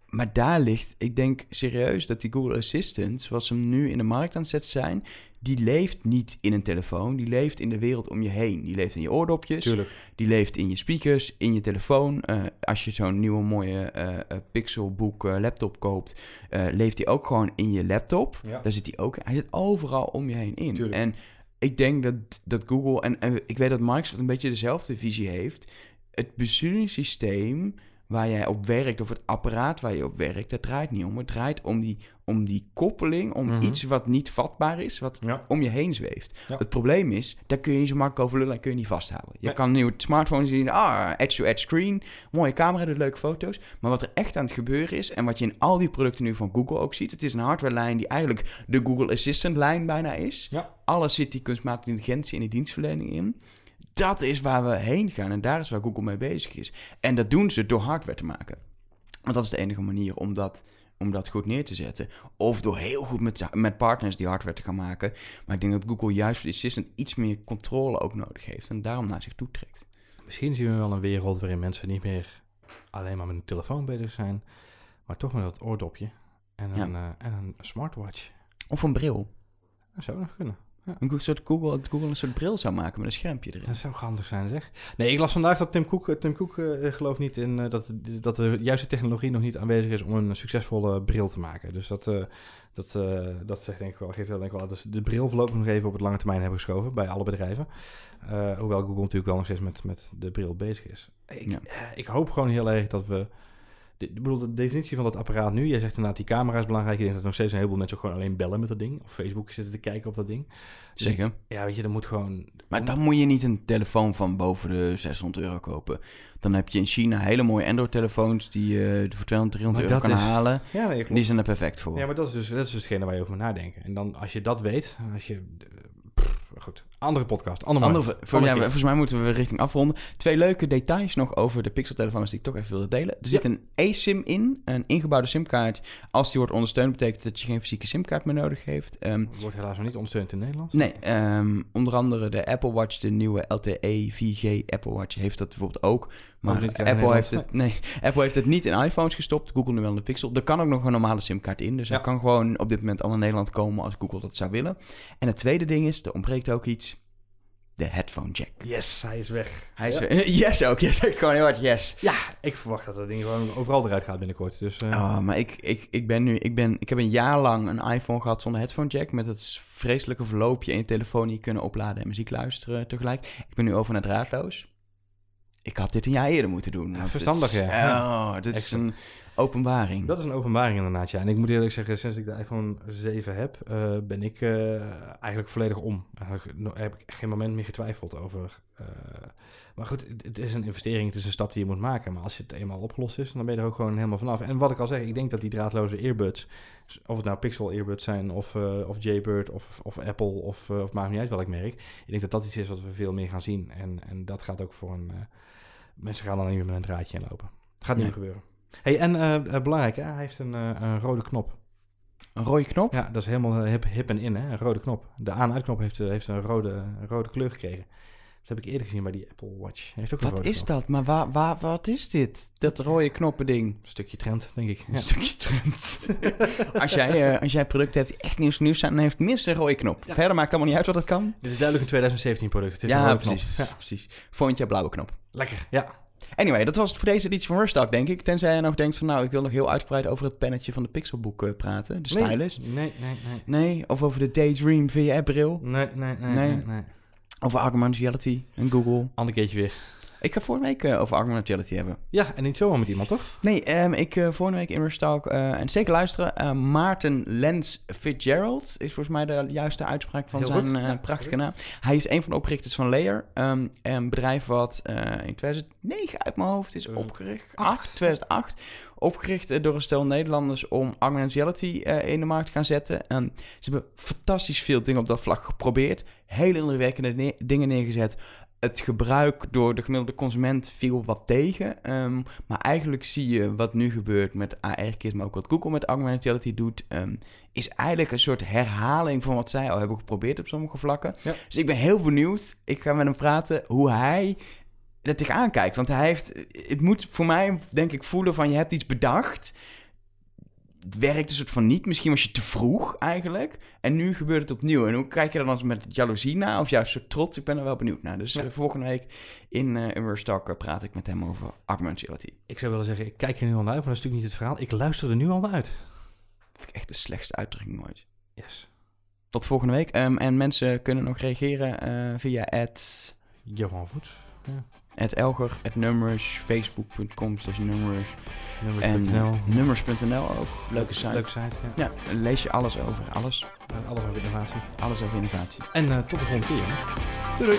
Maar daar ligt, ik denk serieus dat die Google Assistant, zoals ze hem nu in de markt aan het zetten zijn, die leeft niet in een telefoon. Die leeft in de wereld om je heen. Die leeft in je oordopjes. tuurlijk. Die leeft in je speakers, in je telefoon. Eh, als je zo'n nieuwe mooie eh, Pixelbook laptop koopt, leeft die ook gewoon in je laptop. Ja. Daar zit hij ook. Hij zit overal om je heen in. Tuurlijk. En ik denk dat, dat Google, en, en ik weet dat Microsoft een beetje dezelfde visie heeft. Het besturingssysteem waar jij op werkt, of het apparaat waar je op werkt, dat draait niet om. Het draait om die, om die koppeling, om Mhm. iets wat niet vatbaar is, wat Ja. om je heen zweeft. Ja. Het probleem is, daar kun je niet zo makkelijk over lullen en kun je niet vasthouden. Je Nee. kan nu het smartphone zien, ah, edge-to-edge screen, mooie camera, doet leuke foto's. Maar wat er echt aan het gebeuren is, en wat je in al die producten nu van Google ook ziet, het is een hardwarelijn die eigenlijk de Google Assistant lijn bijna is. Ja. Alles zit die kunstmatige intelligentie en die dienstverlening in. Dat is waar we heen gaan en daar is waar Google mee bezig is. En dat doen ze door hardware te maken. Want dat is de enige manier om dat, om dat goed neer te zetten. Of door heel goed met, met partners die hardware te gaan maken. Maar ik denk dat Google juist voor de Assistant iets meer controle ook nodig heeft. En daarom naar zich toe trekt. Misschien zien we wel een wereld waarin mensen niet meer alleen maar met een telefoon bezig zijn, maar toch met dat oordopje en Ja. een, eh, en een smartwatch. Of een bril. Dat zou nog kunnen. Een soort Google, dat Google een soort bril zou maken met een schermpje erin. Dat zou handig zijn, zeg. Nee, ik las vandaag dat Tim Cook, eh, Tim Cook eh, gelooft niet in eh, dat, dat de juiste technologie nog niet aanwezig is om een succesvolle bril te maken. Dus dat, dat, dat zegt denk ik wel, geeft wel denk ik wel dat ze de bril voorlopig nog even op het lange termijn hebben geschoven bij alle bedrijven. Hoewel Google natuurlijk wel nog steeds met, met de bril bezig is. Ik, Ja. ik hoop gewoon heel erg dat we. De, ik bedoel, de definitie van dat apparaat nu, jij zegt inderdaad die camera is belangrijk. Ik denk dat nog steeds een heleboel mensen ook gewoon alleen bellen met dat ding. Of Facebook zitten te kijken op dat ding. Dus Zeker. Ja, weet je, er moet gewoon... Maar dan moet je niet een telefoon van boven de 600 euro kopen. Dan heb je in China hele mooie Android-telefoons die je voor 200, 300 Maar euro kan is- halen. Ja, nee. Die zijn er perfect voor. Ja, maar dat is dus, dat is dus hetgene waar je over moet nadenken. En dan als je dat weet, als je, pff, goed. Andere podcast, andere, Andere, voor, Andere ja, keer. volgens mij moeten we richting afronden. Twee leuke details nog over de Pixel-telefoons die ik toch even wilde delen. Er zit een eSIM in, een ingebouwde simkaart. Als die wordt ondersteund, betekent dat je geen fysieke simkaart meer nodig heeft. Ehm, Wordt helaas nog niet ondersteund in Nederland. nee, ehm, onder andere de Apple Watch, de nieuwe LTE 4G Apple Watch, heeft dat bijvoorbeeld ook. Maar Apple, heeft het, nee, Apple heeft het niet in iPhones gestopt. Google nu wel in de Pixel. Er kan ook nog een normale simkaart in. Dus Ja. hij kan gewoon op dit moment al naar Nederland komen als Google dat zou willen. En het tweede ding is, er ontbreekt ook iets. De headphone jack. Yes, hij is weg. Hij is Ja. yes ook. Je zegt gewoon heel hard yes. Ja, ik verwacht dat dat ding gewoon overal eruit gaat binnenkort. Dus, eh, Oh, maar ik, ik, ik ben nu... Ik, ben, ik heb een jaar lang een iPhone gehad zonder headphone jack. Met het vreselijke verloopje in je telefoon niet kunnen opladen en muziek luisteren tegelijk. Ik ben nu over naar draadloos. Ik had dit een jaar eerder moeten doen. verstandig, ja. Oh, dit is een openbaring. Dat is een openbaring inderdaad, ja. En ik moet eerlijk zeggen, sinds ik de iPhone 7 heb, eh, ben ik eh, eigenlijk volledig om. Eigenlijk heb ik geen moment meer getwijfeld over... eh, maar goed, het, is een investering, het is een stap die je moet maken. Maar als het eenmaal opgelost is, dan ben je er ook gewoon helemaal vanaf. En wat ik al zeg, ik denk dat die draadloze earbuds, of het nou Pixel earbuds zijn, of, of Jaybird, of, of Apple, of, of maakt niet uit welk merk. Ik denk dat dat iets is wat we veel meer gaan zien. En, en dat gaat ook voor een... mensen gaan dan niet meer met een draadje inlopen. Gaat niet Nee. meer gebeuren. Hey, en eh, eh, belangrijk, hè? hij heeft een, eh, een rode knop. Een rode knop? Ja, dat is helemaal hip, hip en in, hè? een rode knop. De aan-uitknop heeft, heeft een rode, een rode kleur gekregen. Dat heb ik eerder gezien bij die Apple Watch. Hij Heeft ook een Wat rode is knop. dat? Maar waar, waar, wat is dit? Dat rode knoppending? Een stukje trend, denk ik. Een stukje trend. als, jij, als jij producten hebt die echt nieuws nieuws zijn, dan heeft minstens een rode knop. Ja. Verder maakt het allemaal niet uit wat het kan. Dit is duidelijk een 2017 product. Het is een Ja, rode knop. precies. Ja. precies. Volgend jaar blauwe knop. Lekker, ja. Anyway, dat was het voor deze editie van Rushtalk, denk ik. Tenzij je nog denkt van, nou, ik wil nog heel uitgebreid over het pennetje van de Pixelboek eh, praten. De stylus. Nee, nee, nee. Nee, of over de Daydream VR-bril. Nee, nee, nee, Nee. nee, nee. Over augmented reality en Google. Ander keertje weer. Ik ga vorige week eh, over augmented reality hebben. Ja, en niet zomaar met iemand, toch? Nee, ehm, ik eh volgende week in Rushtalk, eh en zeker luisteren, Maarten Lens Fitzgerald is volgens mij de juiste uitspraak van Heel zijn Ja, prachtige naam. Hij is een van de oprichters van Layer, ehm, een bedrijf wat in 2009 uit mijn hoofd is opgericht. acht. 8, 2008. Opgericht door een stel Nederlanders om augmented reality eh, in de markt te gaan zetten. En ze hebben fantastisch veel dingen op dat vlak geprobeerd. Hele indrukwekkende ne- dingen neergezet. Het gebruik door de gemiddelde consument viel wat tegen. Ehm, maar eigenlijk zie je wat nu gebeurt met AR-kits, maar ook wat Google met augmented reality doet. ehm, is eigenlijk een soort herhaling van wat zij al hebben geprobeerd op sommige vlakken. Ja. Dus ik ben heel benieuwd. Ik ga met hem praten hoe hij er tegenaan kijkt. Want hij heeft... Het moet voor mij, denk ik, voelen van je hebt iets bedacht. Het werkt een soort van niet. Misschien was je te vroeg eigenlijk. En nu gebeurt het opnieuw. En hoe kijk je er dan met jaloezie naar? Of juist soort trots? Ik ben er wel benieuwd naar. Dus Ja. eh, volgende week in uh, in praat ik met hem over augmented. Ik zou willen zeggen, ik kijk er nu al naar uit, maar dat is natuurlijk niet het verhaal. Ik luister er nu al naar uit. Vind ik echt de slechtste uitdrukking ooit. Yes. Tot volgende week. Ehm, en mensen kunnen nog reageren via het... Johan Voets. Het Elger, het Nummers, Facebook.com slash Nummers.nl. Nummers.nl ook. Leuke site. Leuke site, ja. Ja, lees je alles over. Alles. Alles over innovatie. Alles over innovatie. En eh, tot de volgende keer. Doei doei.